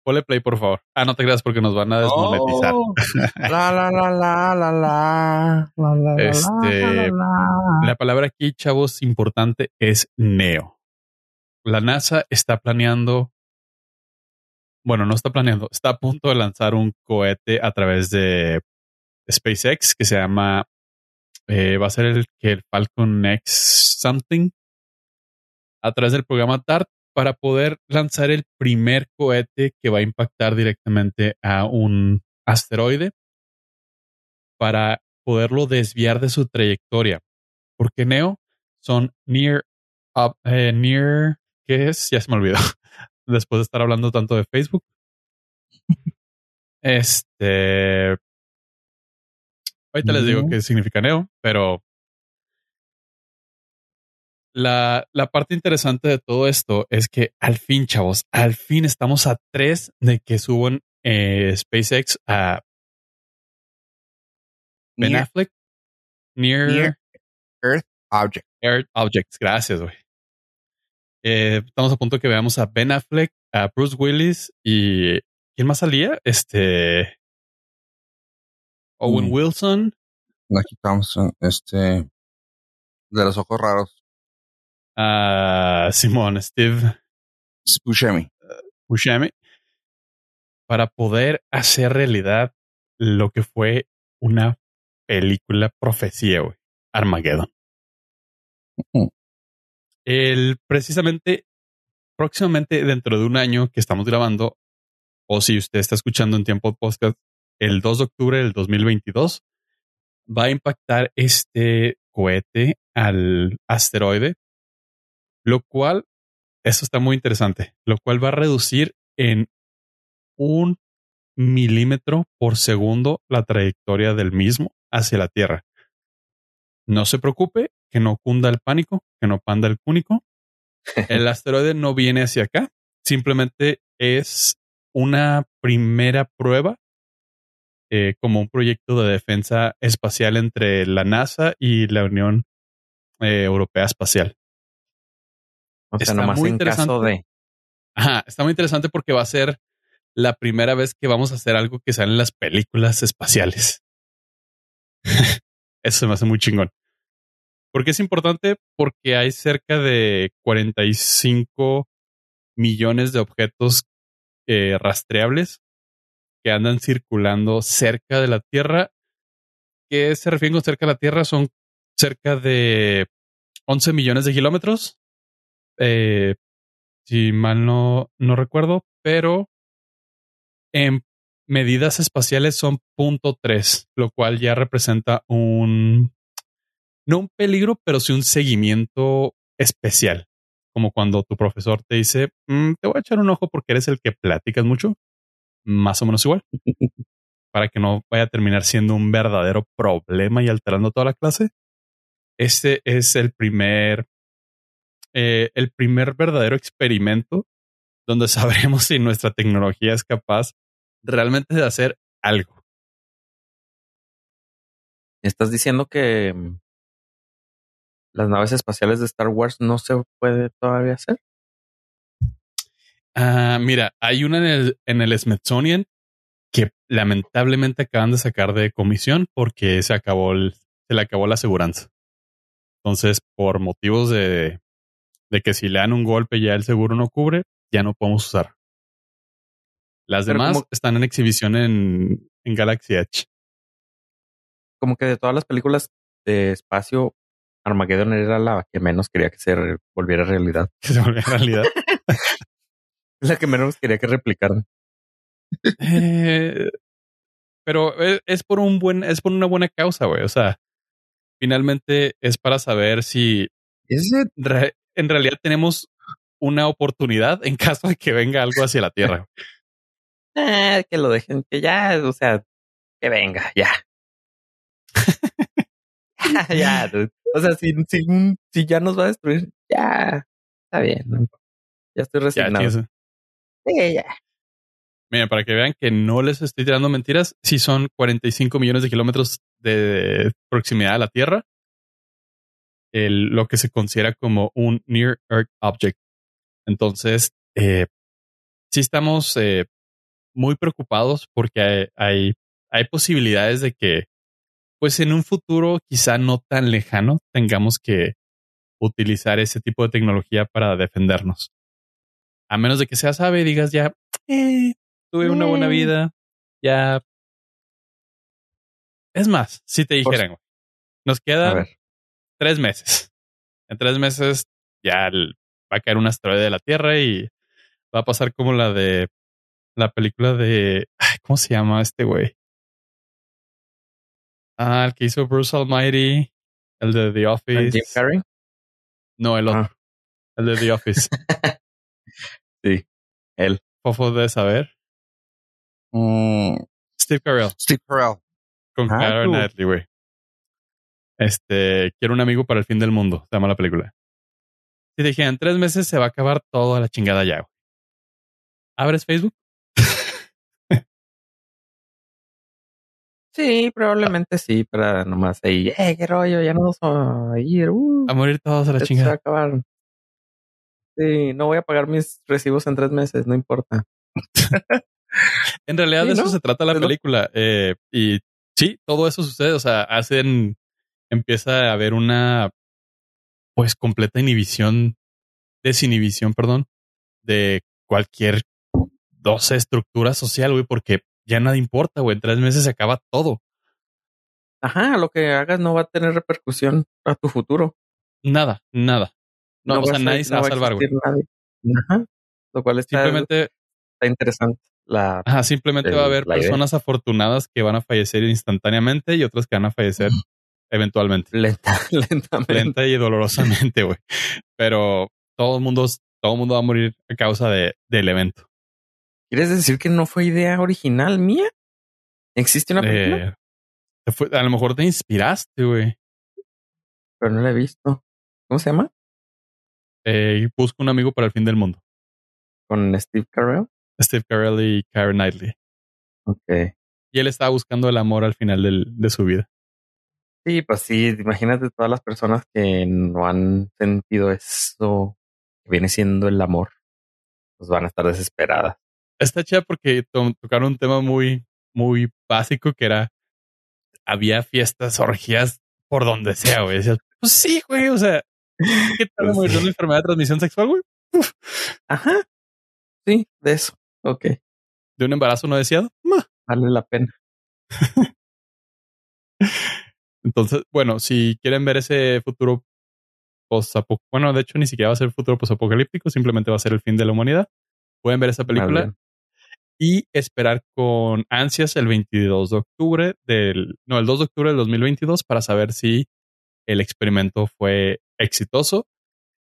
B: Ponle play, por favor. Ah, no te creas porque nos van a desmonetizar.
A: la, la, la, la, la, la, la,
B: este, la palabra aquí, chavos, importante es neo. La NASA está planeando, bueno, no está planeando, está a punto de lanzar un cohete a través de SpaceX que se llama, eh, va a ser el que el Falcon X something a través del programa DART para poder lanzar el primer cohete que va a impactar directamente a un asteroide para poderlo desviar de su trayectoria. Porque Neo son near, eh, near, ¿qué es? Ya se me olvidó. Después de estar hablando tanto de Facebook. este. Ahorita les digo qué significa Neo, pero la, la, parte interesante de todo esto es que al fin, chavos, al fin estamos a tres de que suban eh, SpaceX a Ben Affleck. Near,
A: Earth Object.
B: Earth Objects. Gracias, güey. Eh, estamos a punto de que veamos a Ben Affleck, a Bruce Willis y ¿quién más salía? Este Owen mm. Wilson.
A: Aquí Thompson, este de los ojos raros
B: a Simón, Steve
A: Buscemi.
B: Buscemi, para poder hacer realidad lo que fue una película profecía, güey, Armageddon. El precisamente próximamente dentro de un año que estamos grabando, o si usted está escuchando en tiempo podcast, el 2 de octubre del 2022, va a impactar este cohete al asteroide lo cual, eso está muy interesante, lo cual va a reducir en un milímetro por segundo la trayectoria del mismo hacia la Tierra. No se preocupe, que no cunda el pánico, que no panda el cúnico. El asteroide no viene hacia acá, simplemente es una primera prueba eh, como un proyecto de defensa espacial entre la NASA y la Unión eh, Europea Espacial.
C: O sea, está muy interesante. de.
B: Ajá, está muy interesante porque va a ser la primera vez que vamos a hacer algo que sale en las películas espaciales. Eso se me hace muy chingón. ¿Por es importante? Porque hay cerca de 45 millones de objetos eh, rastreables que andan circulando cerca de la Tierra. ¿Qué se refiere con cerca de la Tierra? Son cerca de 11 millones de kilómetros eh, si mal no, no recuerdo, pero en medidas espaciales son punto tres, lo cual ya representa un, no un peligro, pero sí un seguimiento especial. Como cuando tu profesor te dice, mm, te voy a echar un ojo porque eres el que platicas mucho, más o menos igual, para que no vaya a terminar siendo un verdadero problema y alterando toda la clase. Este es el primer eh, el primer verdadero experimento donde sabremos si nuestra tecnología es capaz realmente de hacer algo.
C: ¿Estás diciendo que mm, las naves espaciales de Star Wars no se puede todavía hacer?
B: Ah, mira, hay una en el, en el Smithsonian que lamentablemente acaban de sacar de comisión porque se acabó se le acabó la aseguranza. Entonces, por motivos de de que si le dan un golpe ya el seguro no cubre, ya no podemos usar. Las demás están en exhibición en, en Galaxy Edge.
C: Como que de todas las películas de espacio, Armageddon era la que menos quería que se volviera realidad.
B: Que se volviera realidad.
C: la que menos quería que replicaran.
B: Eh, pero e, es, por un buen, es por una buena causa, güey. O sea, finalmente es para saber si en realidad tenemos una oportunidad en caso de que venga algo hacia la Tierra.
C: Eh, que lo dejen, que ya, o sea, que venga, ya. ya, dude. O sea, si, si, si, ya nos va a destruir, ya está bien. Ya estoy resignado. Ya, sí, ya.
B: Mira, para que vean que no les estoy tirando mentiras, si son 45 millones de kilómetros de proximidad a la Tierra, el, lo que se considera como un Near Earth Object. Entonces, eh, sí estamos eh, muy preocupados porque hay, hay, posibilidades de que, pues en un futuro quizá no tan lejano, tengamos que utilizar ese tipo de tecnología para defendernos. A menos de que sea sabe y digas ya, eh, tuve una buena vida, ya. Es más, si te dijeran, nos quedan tres meses. En tres meses ya va a caer un asteroide de la Tierra y va a pasar como la de la película de. ¿Cómo se llama este güey? Ah, el que hizo Bruce Almighty, el de The Office.
C: Jim Carrey?
B: No, el otro. Ah. El de The Office.
C: sí, él.
B: Fofo de saber.
A: Mm.
B: Steve Carell.
A: Steve Carell.
B: Con ah, Karen Knightley, güey. Este, quiero un amigo para el fin del mundo. Se llama la película. Si te dije, en tres meses se va a acabar toda la chingada ya, güey. ¿Abres Facebook?
C: Sí, probablemente sí, para nomás ahí, eh, qué rollo, ya no vamos a ir. Uh,
B: a morir todos a la chingada.
C: Se va a acabar. Sí, no voy a pagar mis recibos en tres meses, no importa.
B: en realidad de eso se trata la película. Eh, y sí, todo eso sucede. O sea, hacen, empieza a haber una, pues, completa inhibición, desinhibición, perdón, de cualquier dos estructura social, güey, porque ya nada importa, güey. En tres meses se acaba todo.
C: Ajá, lo que hagas no va a tener repercusión a tu futuro.
B: Nada, nada. No, o sea, nadie se va a salvar, güey.
C: Ajá. Lo cual está,
B: simplemente,
C: está interesante. La,
B: Ajá, simplemente va a haber personas afortunadas que van a fallecer instantáneamente y otras que van a fallecer eventualmente.
C: Lenta, lentamente.
B: Lenta y dolorosamente, güey. Pero todo el mundo, todo el mundo va a morir a causa de, del evento.
C: ¿Quieres decir que no fue idea original mía? ¿Existe una película?
B: Eh, a lo mejor te inspiraste, güey.
C: Pero no la he visto. ¿Cómo se llama?
B: Eh, busco un amigo para el fin del mundo.
C: ¿Con Steve Carell?
B: Steve Carell y Karen Knightley.
C: Ok.
B: Y él estaba buscando el amor al final del, de su vida.
C: Sí, pues sí, imagínate todas las personas que no han sentido eso que viene siendo el amor, pues van a estar desesperadas.
B: Está chida porque tocaron un tema muy, muy básico que era había fiestas, orgías por donde sea, güey. Decías, pues sí, güey, o sea, ¿qué tal pues una enfermedad de transmisión sexual, güey?
C: Ajá. Sí, de eso. Ok.
B: ¿De un embarazo no deseado?
C: Vale la pena.
B: Entonces, bueno, si quieren ver ese futuro bueno, de hecho ni siquiera va a ser futuro post-apocalíptico, simplemente va a ser el fin de la humanidad. Pueden ver esa película y esperar con ansias el 22 de octubre del, no, el 2 de octubre del 2022 para saber si el experimento fue exitoso.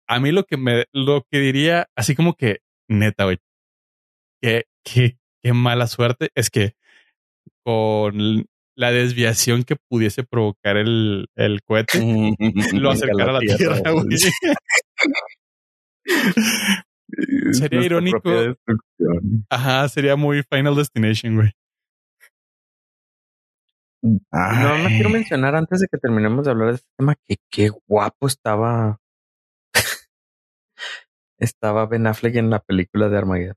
B: A mí lo que me, lo que diría, así como que neta, güey, qué, qué, qué mala suerte es que con la desviación que pudiese provocar el, el cohete lo acercara a la Tierra, sería irónico. Ajá, sería muy Final Destination, güey.
C: No, no quiero mencionar antes de que terminemos de hablar de este tema que qué guapo estaba. estaba Ben Affleck en la película de Armageddon.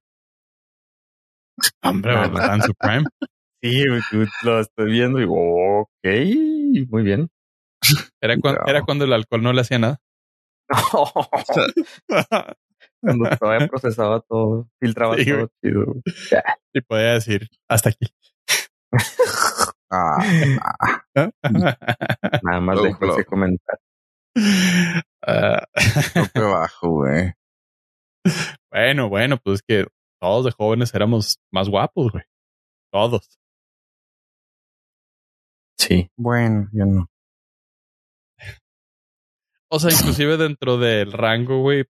B: Hombre, ¿verdad? Su prime.
C: Sí, lo estoy viendo y digo, ok, muy bien.
B: Era, era cuando el alcohol no le hacía nada.
C: cuando todavía procesaba todo, filtraba todo chido.
B: Y podía decir, hasta aquí.
C: Ah, Nada más dejo ese comentario.
A: Uh, bajo, güey.
B: Bueno, bueno, pues que todos de jóvenes éramos más guapos, güey. Todos.
C: Sí.
A: Bueno, yo no.
B: O sea, inclusive dentro del rango, güey,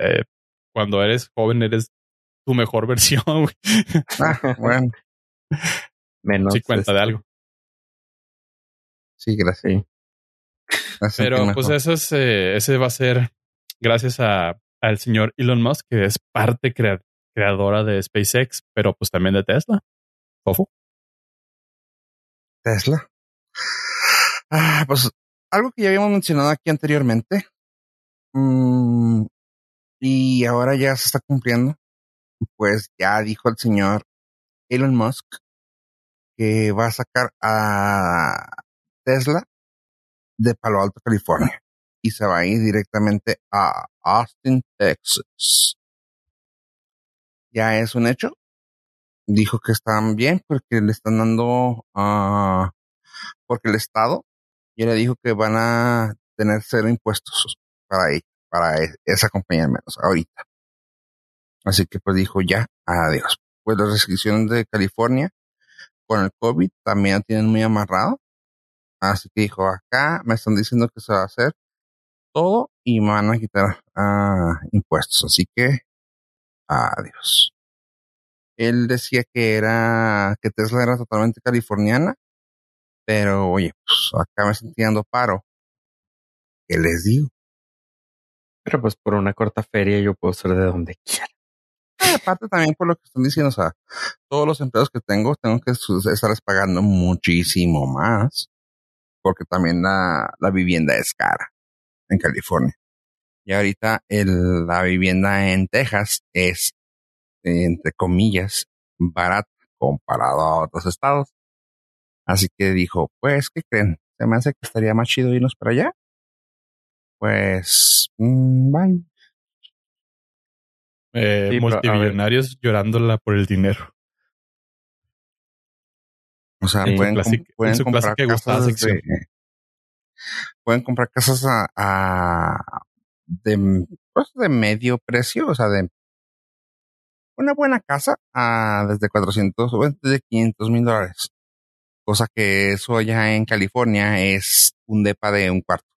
B: eh, cuando eres joven eres tu mejor versión, güey.
A: Ah, bueno.
C: Menos.
B: Sí, cuenta de algo.
A: Sí, gracias.
B: Pero pues eso es, eh, ese va a ser gracias a, al señor Elon Musk, que es parte creadora de SpaceX, pero pues también de Tesla. Fofo.
A: Tesla. Ah, pues algo que ya habíamos mencionado aquí anteriormente. Mm, y ahora ya se está cumpliendo. Pues ya dijo el señor Elon Musk que va a sacar a Tesla de Palo Alto, California. Y se va a ir directamente a Austin, Texas. Ya es un hecho. Dijo que están bien porque le están dando, uh, porque el Estado ya le dijo que van a tener cero impuestos para, para e, esa compañía al menos ahorita. Así que pues dijo ya, adiós. Pues las restricciones de California con el COVID también tienen muy amarrado. Así que dijo, acá me están diciendo que se va a hacer todo y me van a quitar ah, impuestos. Así que, adiós. Él decía que era, que Tesla era totalmente californiana, pero oye, pues acá me están tirando paro. ¿Qué les digo?
C: Pero pues por una corta feria yo puedo ser de donde quiera.
A: Ah, aparte también por lo que están diciendo, o sea, todos los empleos que tengo, tengo que estarles pagando muchísimo más, porque también la, la vivienda es cara en California. Y ahorita el, la vivienda en Texas es, entre comillas, barata comparado a otros estados. Así que dijo, pues, ¿qué creen? Se me hace que estaría más chido irnos para allá. Pues, mmm, bye.
B: Eh, multimillonarios llorándola por el dinero.
A: O sea, pueden, pueden comprar casas de, pueden comprar casas a, de, pues, de medio precio, o sea, de una buena casa a desde 400 o desde 500 mil dólares. Cosa que eso ya en California es un depa de un cuarto.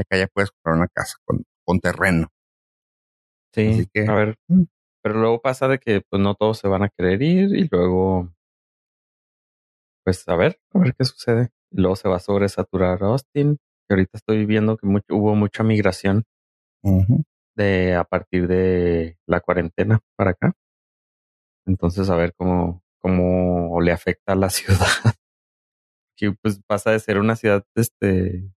A: Y acá ya puedes comprar una casa con, con terreno.
C: Sí, a ver. Mm. Pero luego pasa de que pues no todos se van a querer ir y luego pues a ver, a ver qué sucede. Y luego se va a sobresaturar Austin, que ahorita estoy viendo que mucho, hubo mucha migración de a partir de la cuarentena para acá. Entonces a ver cómo, cómo le afecta a la ciudad. que pues pasa de ser una ciudad este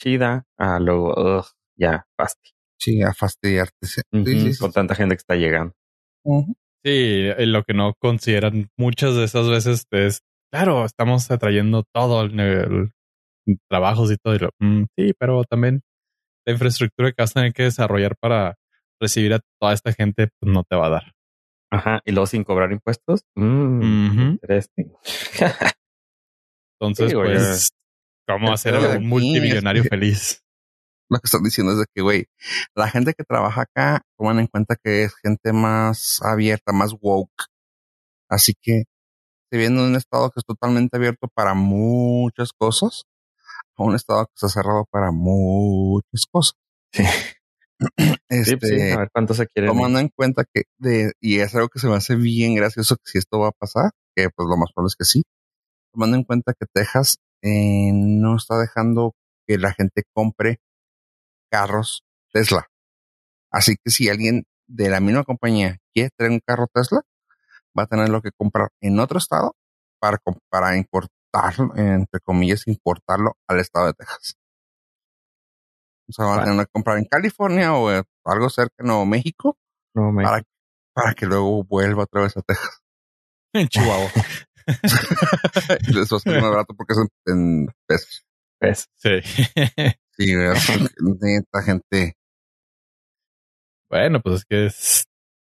C: chida a luego ya fasti.
A: Sí, a fastidiarte. Sí,
C: con tanta gente que está llegando.
B: Sí, lo que no consideran muchas de esas veces es, claro, estamos atrayendo todo el, trabajos y todo. Mm, sí, pero también la infraestructura que vas a tener que desarrollar para recibir a toda esta gente pues, no te va a dar.
C: Ajá, y luego sin cobrar impuestos. Mm,
B: Entonces, pues, ¿cómo hacer a un multimillonario feliz?
A: lo que están diciendo es de que, güey, la gente que trabaja acá toman en cuenta que es gente más abierta, más woke. Así que se viene un estado que es totalmente abierto para muchas cosas, a un estado que está cerrado para muchas cosas. Sí.
C: Este, sí, a ver cuánto se quiere.
A: Tomando en cuenta que, de, y es algo que se me hace bien gracioso que si esto va a pasar, que pues lo más probable es que sí. Tomando en cuenta que Texas eh, no está dejando que la gente compre carros Tesla. Así que si alguien de la misma compañía quiere traer un carro Tesla, va a tenerlo que comprar en otro estado para, para importarlo, entre comillas, importarlo al estado de Texas. O sea, van a tener que comprar en California o algo cerca de México, Para, para que luego vuelva otra vez a Texas.
B: En Chihuahua.
A: y les va a ser más barato porque es en, pesos.
B: Sí.
A: Sí, esta gente.
B: Bueno, pues es que es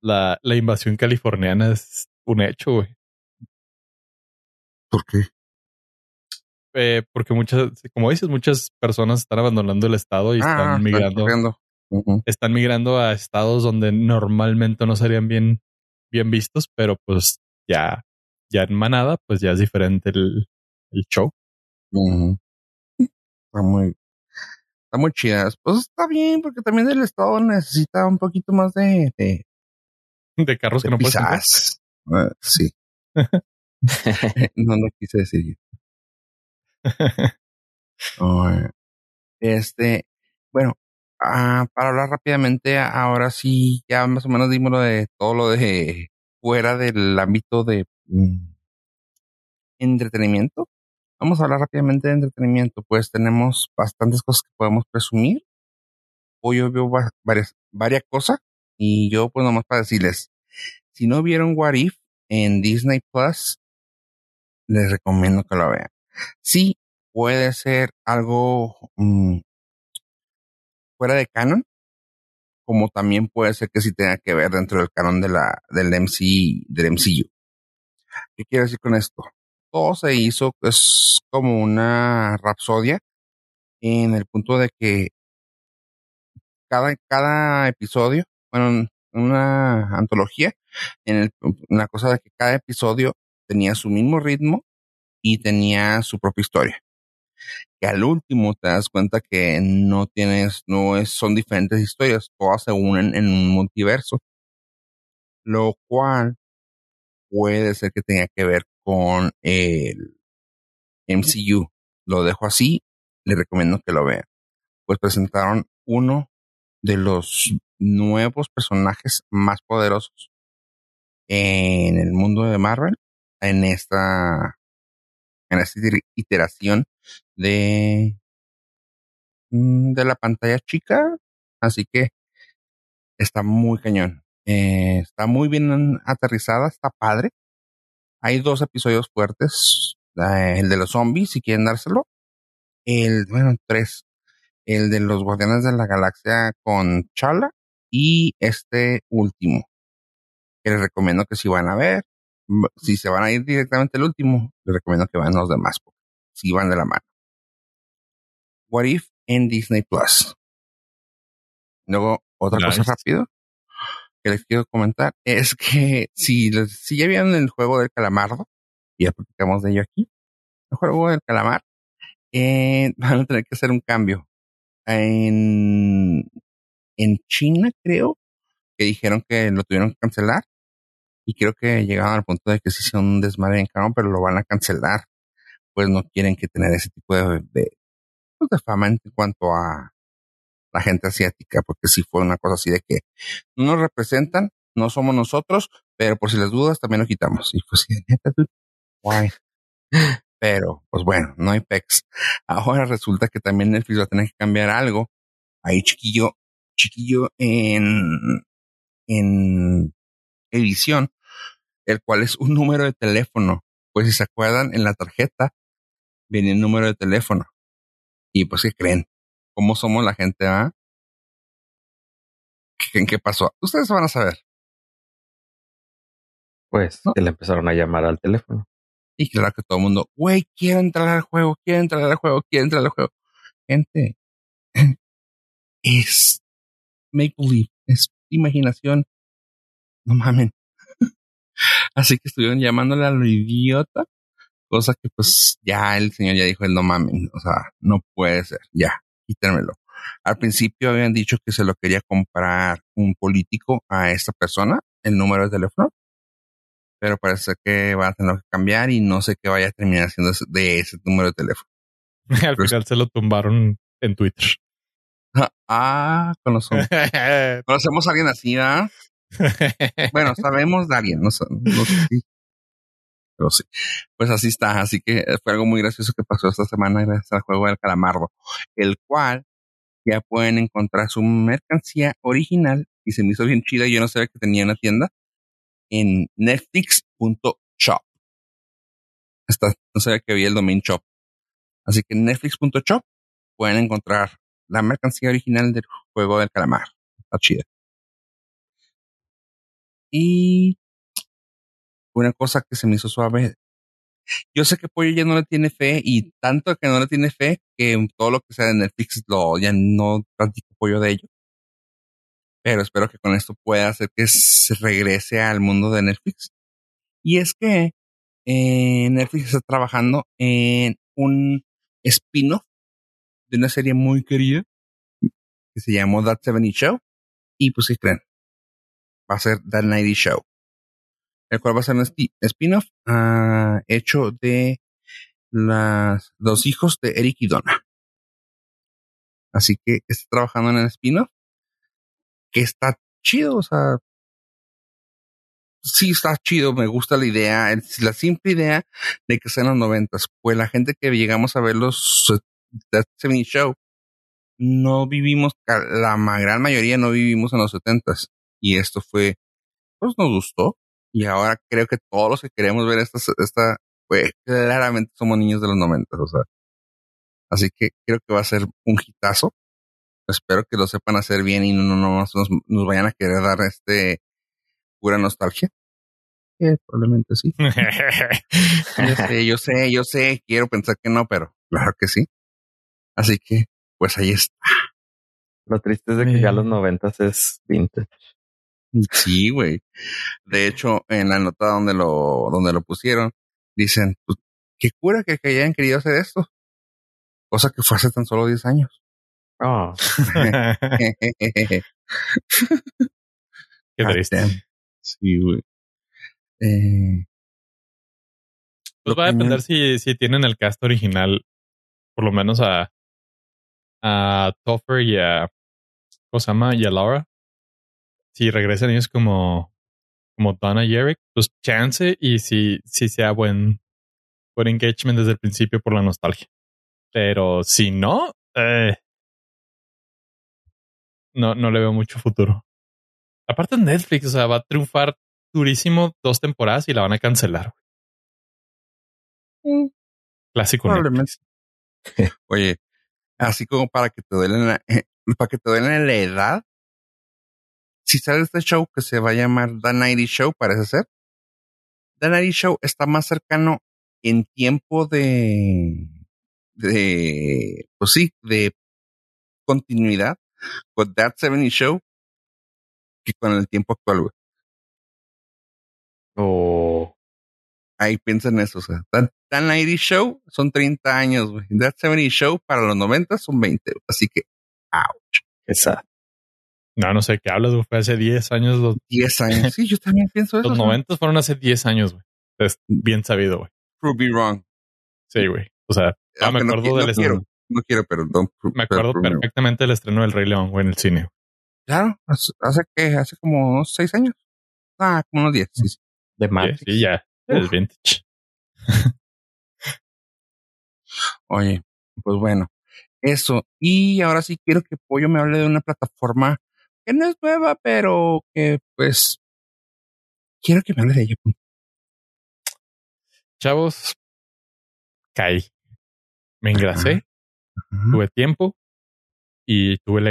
B: la, la invasión californiana es un hecho, güey.
A: ¿Por qué?
B: Eh, porque muchas, como dices, muchas personas están abandonando el estado y ah, están migrando. Están migrando a estados donde normalmente no serían bien, bien vistos, pero pues ya, ya en manada, pues ya es diferente el, el show.
A: Está muy, está muy chidas. Pues está bien, porque también el Estado necesita un poquito más de...
B: De, carros que no puedes
A: uh, sí. no lo quise decir. oh, Este, bueno, ah, para hablar rápidamente, ahora sí, ya más o menos dimos lo de todo lo de fuera del ámbito de entretenimiento. Vamos a hablar rápidamente de entretenimiento, pues tenemos bastantes cosas que podemos presumir. Hoy yo veo varias, varias cosas y yo pues nomás para decirles, si no vieron What If en Disney Plus, les recomiendo que lo vean. Sí, puede ser algo mm, fuera de canon, como también puede ser que sí tenga que ver dentro del canon de la, del MC, del MCU. ¿Qué quiero decir con esto? Todo se hizo, es como una rapsodia en el punto de que cada, cada episodio, bueno, una antología, en una cosa de que cada episodio tenía su mismo ritmo y tenía su propia historia. Que al último te das cuenta que no tienes, no es, son diferentes historias, todas se unen en un multiverso. Lo cual puede ser que tenga que ver con el MCU. Lo dejo así, le recomiendo que lo vean. Pues presentaron uno de los nuevos personajes más poderosos en el mundo de Marvel en esta en esta iteración de mm, de la pantalla chica así que está muy cañón eh, está muy bien aterrizada está padre. Hay dos episodios fuertes eh, el de los zombies si quieren dárselo. El bueno tres. El de los Guardianes de la Galaxia con Chala y este último que les recomiendo que si van a ver. Si se van a ir directamente al último, les recomiendo que vayan los demás, si van de la mano. What If en Disney Plus. Luego, otra cosa rápido que les quiero comentar es que si, si ya vieron el juego del calamardo, y ya platicamos de ello aquí, el juego del calamar, eh, van a tener que hacer un cambio. En, en China, creo, que dijeron que lo tuvieron que cancelar y creo que llegaron al punto de que sí son un desmadre en canon, pero lo van a cancelar. Pues no quieren que tener ese tipo de, de, pues, de fama en cuanto a la gente asiática, porque si fue una cosa así de que no nos representan, no somos nosotros, pero por si les dudas también lo quitamos. Y pues sí, neta, guay. Pero, pues bueno, no hay pex. Ahora resulta que también Netflix va a tener que cambiar algo. Ahí chiquillo, chiquillo en, en edición, el cual es un número de teléfono. Pues si se acuerdan, en la tarjeta viene el número de teléfono. Y pues, ¿qué creen? ¿Cómo somos la gente? Ah? ¿En qué pasó? Ustedes van a saber.
C: Pues que le empezaron a llamar al teléfono.
A: Y claro que todo el mundo, güey, quiero entrar al juego, quiero entrar al juego, quiero entrar al juego. Gente, es make believe, es imaginación no mamen. Así que estuvieron llamándole a lo idiota, cosa que pues ya el señor ya dijo el no mamen, o sea, no puede ser, ya, quítenmelo. Al principio habían dicho que se lo quería comprar un político a esta persona, el número de teléfono, pero parece que va a tener que cambiar y no sé qué vaya a terminar haciendo de ese número de teléfono.
B: Al final se lo tumbaron en Twitter.
A: Ah, conocemos, conocemos a alguien así, ¿ah? bueno, sabemos de alguien, no, sé, si, Pues así está, así que fue algo muy gracioso que pasó esta semana gracias al juego del calamardo, el cual ya pueden encontrar su mercancía original y se me hizo bien chida yo no sabía que tenía una tienda en netflix.shop. no sabía que había el domain shop. Así que en netflix.shop pueden encontrar la mercancía original del juego del calamar. Está chida. Y una cosa que se me hizo suave. Yo sé que Pollo ya no le tiene fe y tanto que no le tiene fe que todo lo que sea de Netflix lo ya no practico Pollo de ello. Pero espero que con esto pueda hacer que se regrese al mundo de Netflix. Y es que eh, Netflix está trabajando en un spin-off de una serie muy querida que se llamó That 70 Show. Y pues, si creen? va a ser The Nighty Show, el cual va a ser un spin-off uh, hecho de las, los hijos de Eric y Donna. Así que está trabajando en el spin-off. Que está chido, o sea. Sí, está chido, me gusta la idea, la simple idea de que sean los noventas. Pues la gente que llegamos a ver los That 70 Show, no vivimos, la gran mayoría no vivimos en los setentas. Y esto fue, pues nos gustó. Y ahora creo que todos los que queremos ver esta, esta pues claramente somos niños de los noventas, o sea. Así que creo que va a ser un hitazo. Espero que lo sepan hacer bien y no, no, nos, nos vayan a querer dar este pura nostalgia. probablemente sí. yo sé, yo sé, yo sé, quiero pensar que no, pero claro que sí. Así que, pues ahí está.
C: Lo triste es de que ya los noventas es vintage.
A: Sí, güey. De hecho, en la nota donde lo, donde lo pusieron, dicen, pues, qué cura que, hayan querido hacer esto. Cosa que fue hace tan solo 10 años.
C: Oh.
B: qué triste.
A: Sí, güey. Eh,
B: pues va a depender si, si tienen el cast original, por lo menos a, a Topher y a, ¿cómo se llama? Y a Laura. Si regresan ellos como, como Donna y Eric, pues chance y si, si sea buen, buen engagement desde el principio por la nostalgia. Pero si no, eh, no, no le veo mucho futuro. Aparte Netflix, o sea, va a triunfar durísimo dos temporadas y la van a cancelar. Mm. Clásico.
A: Probablemente. Oye, así como para que te duelen la, para que te duelen la edad. Si sale este show que se va a llamar The Nighty Show, parece ser. The Nighty Show está más cercano en tiempo de, de, pues sí, de continuidad con That 70 Show que con el tiempo actual, güey.
C: Oh.
A: Ahí piensen eso, o sea, That, 90 Show son 30 años, güey. That 70 Show para los 90 son 20, así que, ouch.
C: Exacto.
B: No, no sé qué hablas, güey. Fue hace 10 años. Los...
A: 10 años. Sí, yo también pienso eso.
B: Los 90 fueron hace 10 años, güey. Es bien sabido, güey.
A: Prove me wrong.
B: Sí, güey. O sea, ah, me acuerdo
A: no,
B: del
A: estreno. no quiero, pero
B: Me acuerdo perfectamente del estreno del Rey León, güey, en el cine.
A: Claro, hace, que, hace como unos 6 años. Ah, como unos 10. Sí,
C: De Matrix.
B: Sí, ya. El vintage.
A: Oye, pues bueno, eso. Y ahora sí quiero que Pollo me hable de una plataforma que no es nueva, pero que pues quiero que me hable de ella.
B: Chavos, caí. Me engrasé, tuve tiempo y tuve la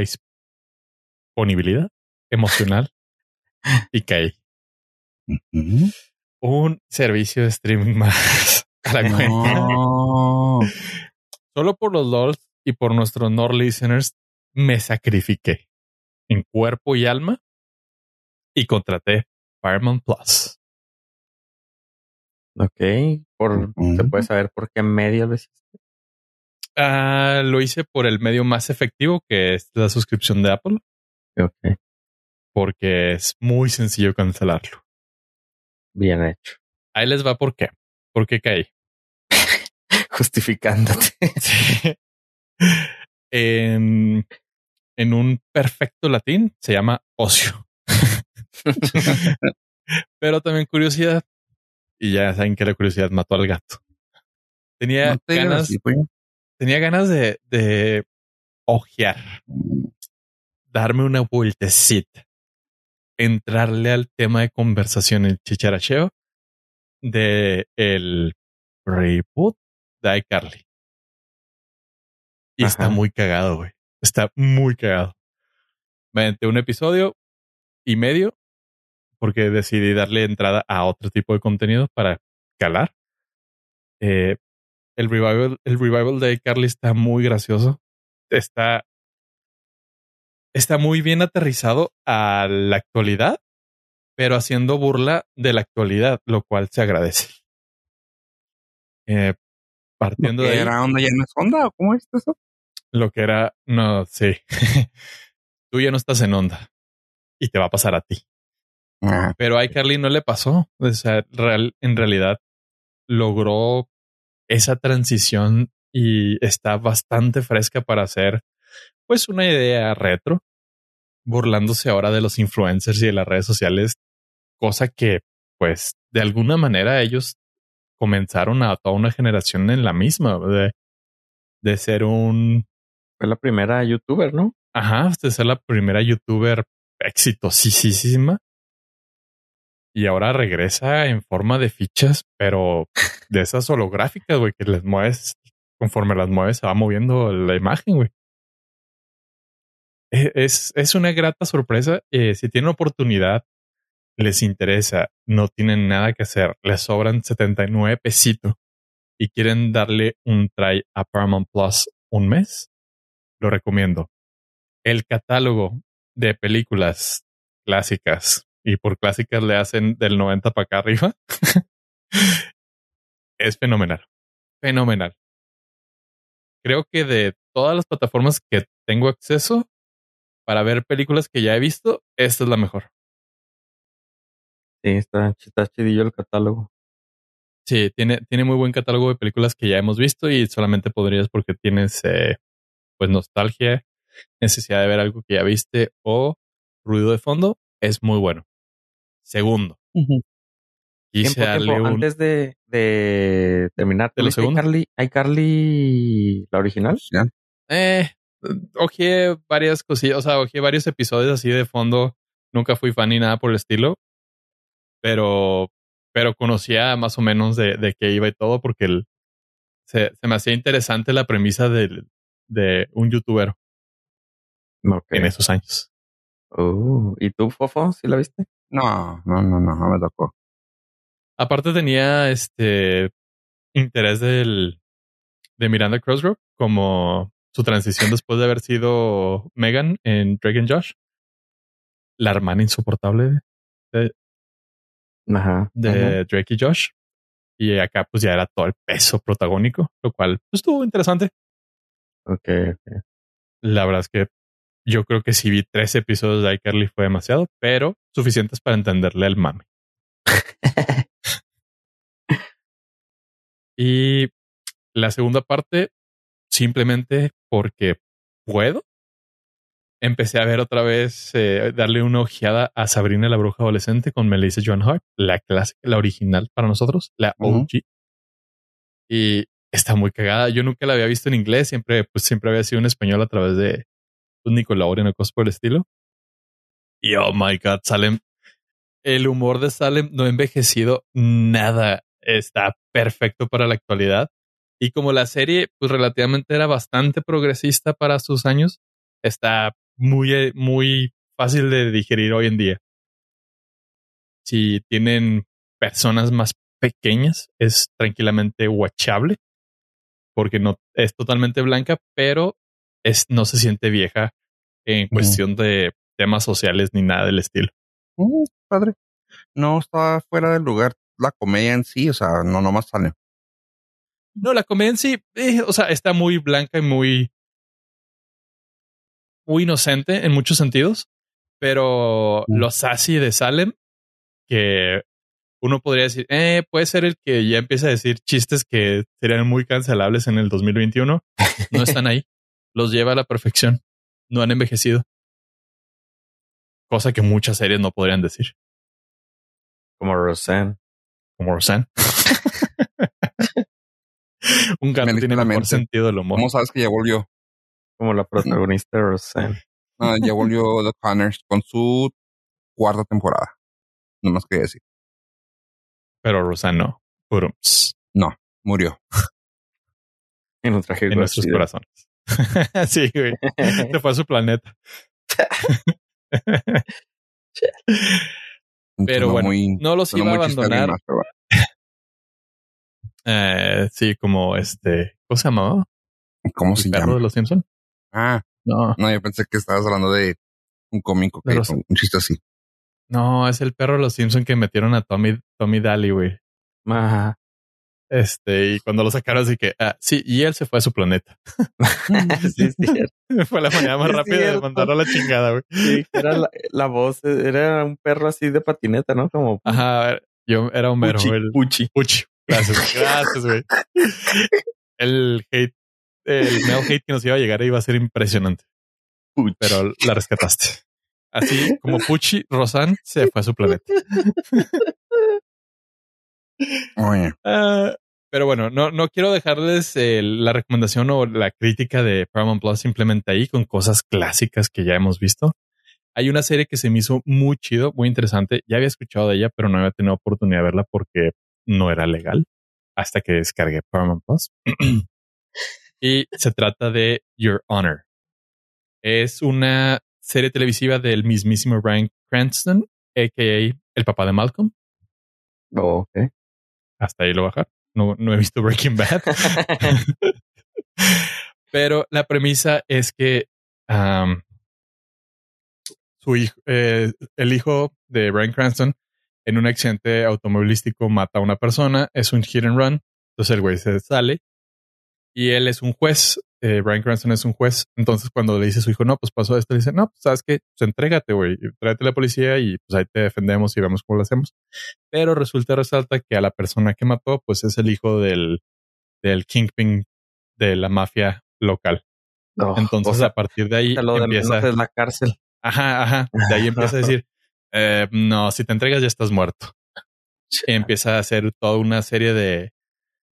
B: disponibilidad emocional y caí. Un servicio de streaming más a la cuenta. Solo por los LOLs y por nuestros Nord listeners me sacrifiqué en cuerpo y alma y contraté Paramount Plus.
C: Ok, por, ¿se puede saber por qué medio lo hiciste?
B: Ah, lo hice por el medio más efectivo que es la suscripción de Apple.
C: Ok.
B: Porque es muy sencillo cancelarlo.
C: Bien hecho.
B: Ahí les va por qué. ¿Por qué caí?
C: Justificándote.
B: en, en un perfecto latín se llama ocio. Pero también curiosidad. Y ya saben que la curiosidad mató al gato. Tenía ganas, tenía ganas de, de ojear, darme una vueltecita, entrarle al tema de conversación, el chicharacheo de el reboot de iCarly. Y está muy cagado, güey. Está muy cagado. Mediante un episodio y medio, porque decidí darle entrada a otro tipo de contenido para calar. Eh, el revival, el revival de Carly está muy gracioso. Está, está muy bien aterrizado a la actualidad, pero haciendo burla de la actualidad, lo cual se agradece. Eh, partiendo de.
A: ¿Era onda ya no es onda cómo es eso?
B: Lo que era, no, sí. Tú ya no estás en onda y te va a pasar a ti.
A: Ah,
B: Pero a iCarly no le pasó. O sea, real, en realidad logró esa transición y está bastante fresca para ser pues una idea retro, burlándose ahora de los influencers y de las redes sociales, cosa que pues de alguna manera ellos comenzaron a toda una generación en la misma, de, de ser un...
C: Fue la primera youtuber, ¿no?
B: Ajá, de ser la primera youtuber exitosísima. Y ahora regresa en forma de fichas, pero de esas holográficas, güey, que les mueves, conforme las mueves, se va moviendo la imagen, güey. E, es, es una grata sorpresa. Eh, si tienen oportunidad, les interesa, no tienen nada que hacer, les sobran 79 pesitos y quieren darle un try a Paramount Plus un mes, lo recomiendo. El catálogo de películas clásicas, y por clásicas le hacen del 90 para acá arriba, es fenomenal. Fenomenal. Creo que de todas las plataformas que tengo acceso para ver películas que ya he visto, esta es la mejor.
C: Sí, está, está chidillo el catálogo.
B: Sí, tiene, tiene muy buen catálogo de películas que ya hemos visto y solamente podrías porque tienes eh, pues nostalgia, necesidad de ver algo que ya viste o ruido de fondo, es muy bueno. Segundo.
C: Antes de, de terminar,
B: ¿De?
C: Carly, ¿Hay Carly la original?
B: Eh, ojeé varias cosillas, o sea, ojeé varios episodios así de fondo. Nunca fui fan ni nada por el estilo pero, pero conocía más o menos de, de qué iba y todo porque el, se, se, me hacía interesante la premisa de, de un youtuber
C: okay.
B: en esos años.
C: Uh, ¿Y tú, Fofo, sí la viste?
A: No, no, no, no, no me tocó.
B: Aparte tenía este interés del, de Miranda Crossroad como su transición después de haber sido Megan en Dragon Josh. La hermana insoportable de,
C: Ajá,
B: de Drake y Josh. Y acá pues ya era todo el peso protagónico, lo cual pues, estuvo interesante.
C: Ok, ok.
B: La verdad es que yo creo que si vi tres episodios de iCarly fue demasiado, pero suficientes para entenderle el mame. y la segunda parte, simplemente porque puedo, empecé a ver otra vez, eh, darle una ojeada a Sabrina la bruja adolescente con Melissa Joan Hart, la clásica, la original para nosotros, la OG. Uh -huh. Y está muy cagada. Yo nunca la había visto en inglés, siempre, pues siempre había sido en español a través de pues, Nickelodeon o cosas por el estilo. Y oh my god, Salem. El humor de Salem no ha envejecido nada. Está perfecto para la actualidad. Y como la serie, pues relativamente era bastante progresista para sus años, está muy, muy fácil de digerir hoy en día. Si tienen personas más pequeñas, es tranquilamente watchable porque no es totalmente blanca, pero es, no se siente vieja en cuestión mm. de temas sociales ni nada del estilo.
A: Mm, padre. No está fuera del lugar la comedia en sí, o sea, no nomás sale.
B: No, la comedia en sí, eh, o sea, está muy blanca y muy muy inocente en muchos sentidos, pero mm. los sassy de Salem, que uno podría decir, eh, puede ser el que ya empieza a decir chistes que serían muy cancelables en el 2021, no están ahí. Los lleva a la perfección. No han envejecido. Cosa que muchas series no podrían decir.
C: Como Roseanne.
B: Como Roseanne. Un gato tiene mejor sentido del humor.
A: ¿Cómo sabes que ya volvió?
C: Como la protagonista de Roseanne.
A: Ah, ya volvió The Connors con su cuarta temporada. No más quería decir.
B: Pero Roseanne no.
A: No, murió.
C: En, un traje
B: en nuestros corazones. sí, güey. Se fue a su planeta. pero
A: Sonó
B: bueno,
A: muy-
B: no los iba a abandonar.
A: más, pero bueno.
B: Eh, sí, como este. ¿Cómo se llamaba?
A: ¿Cómo
B: ¿El
A: se
B: perro
A: llama?
B: de los Simpson?
A: Ah,
B: No,
A: no, yo pensé que estabas hablando de un cómico que
B: Pero
A: hizo un chiste así.
B: No, es el perro de los Simpson que metieron a Tommy, Tommy Daly, güey.
C: Ajá.
B: Este, y cuando lo sacaron, así que, ah, sí, y él se fue a su planeta.
C: sí,
B: fue la manera más rápida de mandarlo a la chingada, güey.
C: Sí, era la, la voz, era un perro así de patineta, ¿no? Como
B: Ajá, a ver, yo era Homero,
C: Puchi,
B: el
C: Puchi.
B: Puchi. Gracias, gracias, güey. El hate el mail hate que nos iba a llegar iba a ser impresionante. Pero la rescataste. Así como Pucci, Rosan se fue a su planeta. Uh, pero bueno, no, no quiero dejarles eh, la recomendación o la crítica de Paramount Plus simplemente ahí con cosas clásicas que ya hemos visto. Hay una serie que se me hizo muy chido, muy interesante. Ya había escuchado de ella, pero no había tenido oportunidad de verla porque no era legal hasta que descargué Paramount Plus. y se trata de Your Honor. Es una serie televisiva del mismísimo Brian Cranston, a.k.a. el papá de Malcolm.
C: Oh, ok.
B: Hasta ahí lo bajar. No, no he visto Breaking Bad. Pero la premisa es que su hijo, eh, el hijo de Brian Cranston en un accidente automovilístico mata a una persona, es un hit and run, entonces el güey se sale y él es un juez, eh, Brian Cranston es un juez, entonces cuando le dice a su hijo, no, pues pasó esto, le dice, no, pues sabes que, pues entrégate, güey, tráete a la policía y pues ahí te defendemos y vemos cómo lo hacemos. Pero resulta, resalta que a la persona que mató, pues es el hijo del, del kingpin de la mafia local. entonces a partir de ahí empieza
C: la cárcel.
B: Ajá, ajá. De ahí empieza a decir, eh, no, si te entregas ya estás muerto. Y empieza a hacer toda una serie de,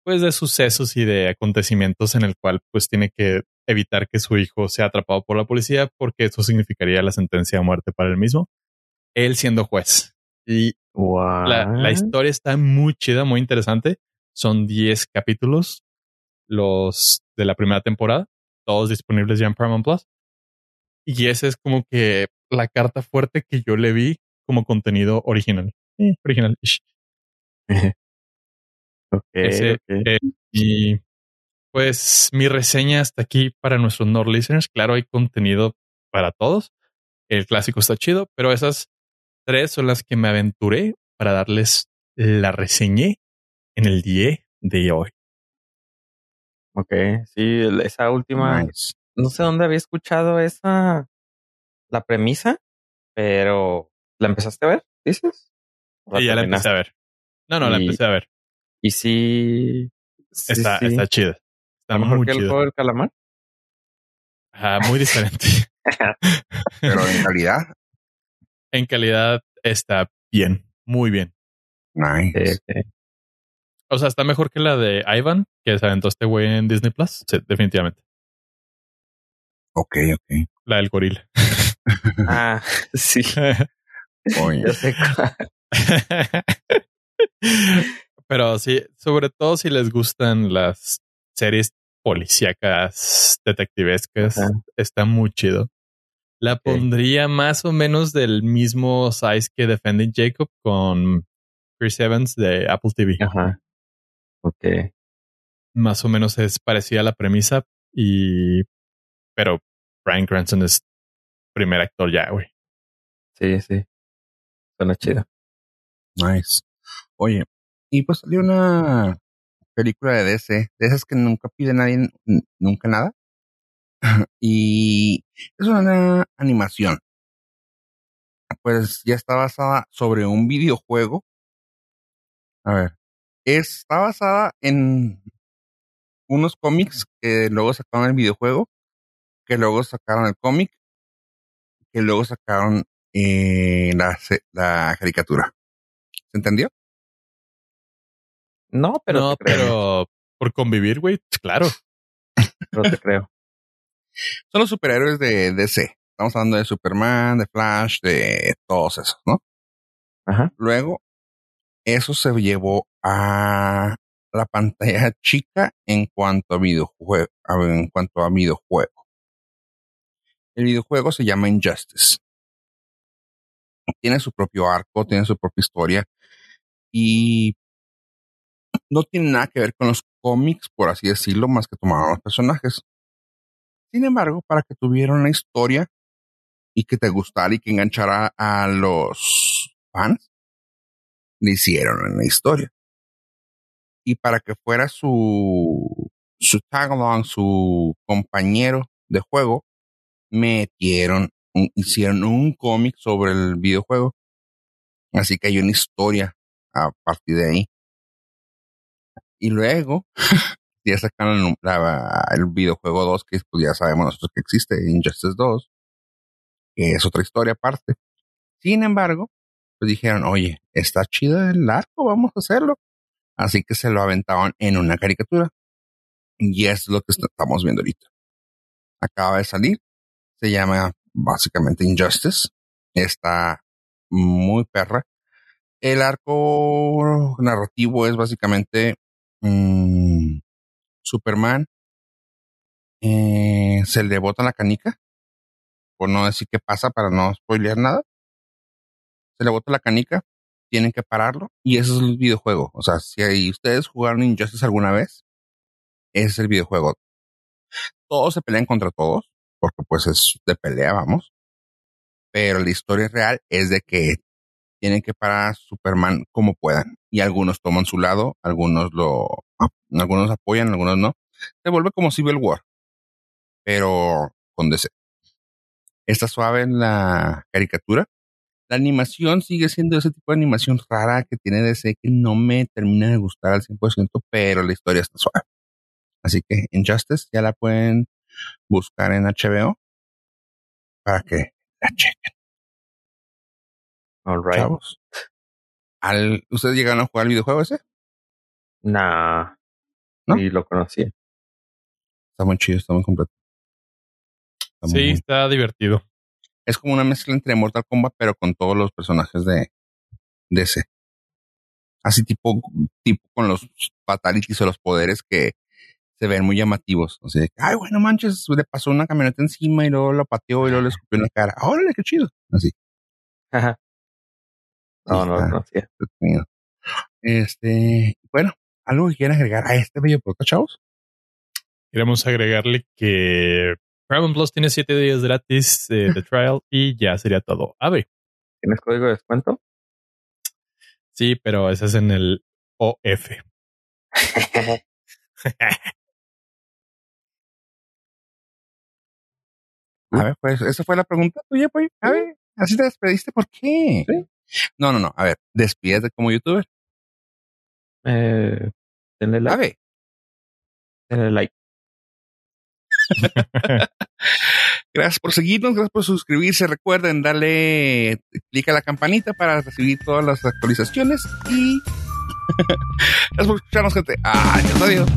B: pues, de sucesos y de acontecimientos en el cual, pues, tiene que evitar que su hijo sea atrapado por la policía porque eso significaría la sentencia de muerte para él mismo. Él siendo juez. Y la, la, historia está muy chida, muy interesante. Son 10 capítulos, los de la primera temporada, todos disponibles ya en Paramount Plus. Y esa es como que la carta fuerte que yo le vi como contenido original. Eh, original.
C: okay,
B: eh, y pues mi reseña hasta aquí para nuestros Nord listeners. Claro, hay contenido para todos. El clásico está chido, pero esas tres son las que me aventuré para darles la reseñé en el día de hoy.
C: Ok, sí, esa última no sé dónde había escuchado esa, la premisa, pero ¿la empezaste a ver, dices?
B: Sí, ya la empecé a ver. No, no, la empecé a ver.
C: Y sí.
B: está, está chida. Está
C: mejor que el juego del calamar?
B: Ah, muy diferente.
A: pero en calidad.
B: En calidad está bien, muy bien.
A: Nice.
B: O sea, está mejor que la de Ivan, que se aventó este güey en Disney Plus. Sí, definitivamente.
A: Ok, ok.
B: La del gorila.
C: ah, sí. Oye. sé
B: Pero sí, sobre todo si les gustan las series policíacas, detectivescas, está muy chido. La pondría más o menos del mismo size que Defending Jacob con Chris Evans de Apple TV.
C: Ajá. Ok.
B: Más o menos es parecida a la premisa y pero Brian Cranston es primer actor ya, güey.
C: Sí, sí. Suena chido.
A: Nice. Oye, y pues salió una película de DC, de esas que nunca pide nadie, nunca nada. y es una animación. Pues ya está basada sobre un videojuego. A ver, está basada en unos cómics que luego sacaron el videojuego que luego sacaron el cómic, que luego sacaron eh, la, la caricatura. ¿Se entendió?
C: No, pero
B: no, pero por convivir, güey, claro.
C: No te creo.
A: Son los superhéroes de DC. Estamos hablando de Superman, de Flash, de todos esos, ¿no?
C: Ajá.
A: Luego, eso se llevó a la pantalla chica en cuanto a videojuego, en cuanto a videojuego. El videojuego se llama Injustice. Tiene su propio arco, tiene su propia historia y no tiene nada que ver con los cómics, por así decirlo, más que tomaron los personajes. Sin embargo, para que tuviera una historia y que te gustara y que enganchara a los fans, le hicieron una historia. Y para que fuera su, su tag along, su compañero de juego, metieron, hicieron un cómic sobre el videojuego. Así que hay una historia a partir de ahí. Y luego ya sacaron la- el videojuego 2, que pues ya sabemos nosotros que existe, Injustice 2, que es otra historia aparte. Sin embargo, pues dijeron, oye, está chido el arco, vamos a hacerlo. Así que se lo aventaban en una caricatura. Y es lo que est- estamos viendo ahorita. Acaba de salir. Se llama básicamente Injustice. Está muy perra. El arco narrativo es básicamente mm, Superman. eh, se le bota la canica. Por no decir qué pasa para no spoilear nada. Se le bota la canica. Tienen que pararlo. Y ese es el videojuego. O sea, si ustedes jugaron Injustice alguna vez, ese es el videojuego. Todos se pelean contra todos. Porque pues es de pelea, vamos. Pero la historia real es de que tienen que parar Superman como puedan. Y algunos toman su lado, algunos lo, algunos apoyan, algunos no. Se vuelve como Civil War, pero con DC. Está suave en la caricatura. La animación sigue siendo ese tipo de animación rara que tiene DC que no me termina de gustar al 100%, pero la historia está suave. Así que Injustice ya la pueden buscar en HBO para que la chequen,
C: All right.
A: chavos. Al, ¿Ustedes llegaron a jugar el videojuego ese?
C: Nah.
A: ¿No?
C: Sí, lo conocí.
A: Está muy chido, está muy completo. Está
B: Sí, está divertido.
A: Es como una mezcla entre Mortal Kombat, pero con todos los personajes de DC. Así tipo, tipo con los fatalities o los poderes que se ven muy llamativos. O sea, ay, bueno, manches, le pasó una camioneta encima y luego lo pateó y luego le escupió en la cara. Órale, qué chido. Así.
C: Ajá. No, no lo conocía.
A: Este, bueno, algo que quieran agregar a este bello podcast, chavos.
B: Queremos agregarle que Paramount Plus tiene siete días gratis eh, de trial y ya sería todo. Ave.
C: ¿Tienes código de descuento?
B: Sí, pero ese es en el OF.
A: A ver, pues, esa fue la pregunta tuya, pues. A ver, así te despediste, ¿por qué?
C: Sí.
A: No, no, no. A ver, despídete como youtuber.
C: eh, denle
A: A
C: like.
A: ver,
C: Denle like.
A: gracias por seguirnos, gracias por suscribirse. Recuerden darle clic a la campanita para recibir todas las actualizaciones y gracias por escucharnos, gente. Adiós, adiós.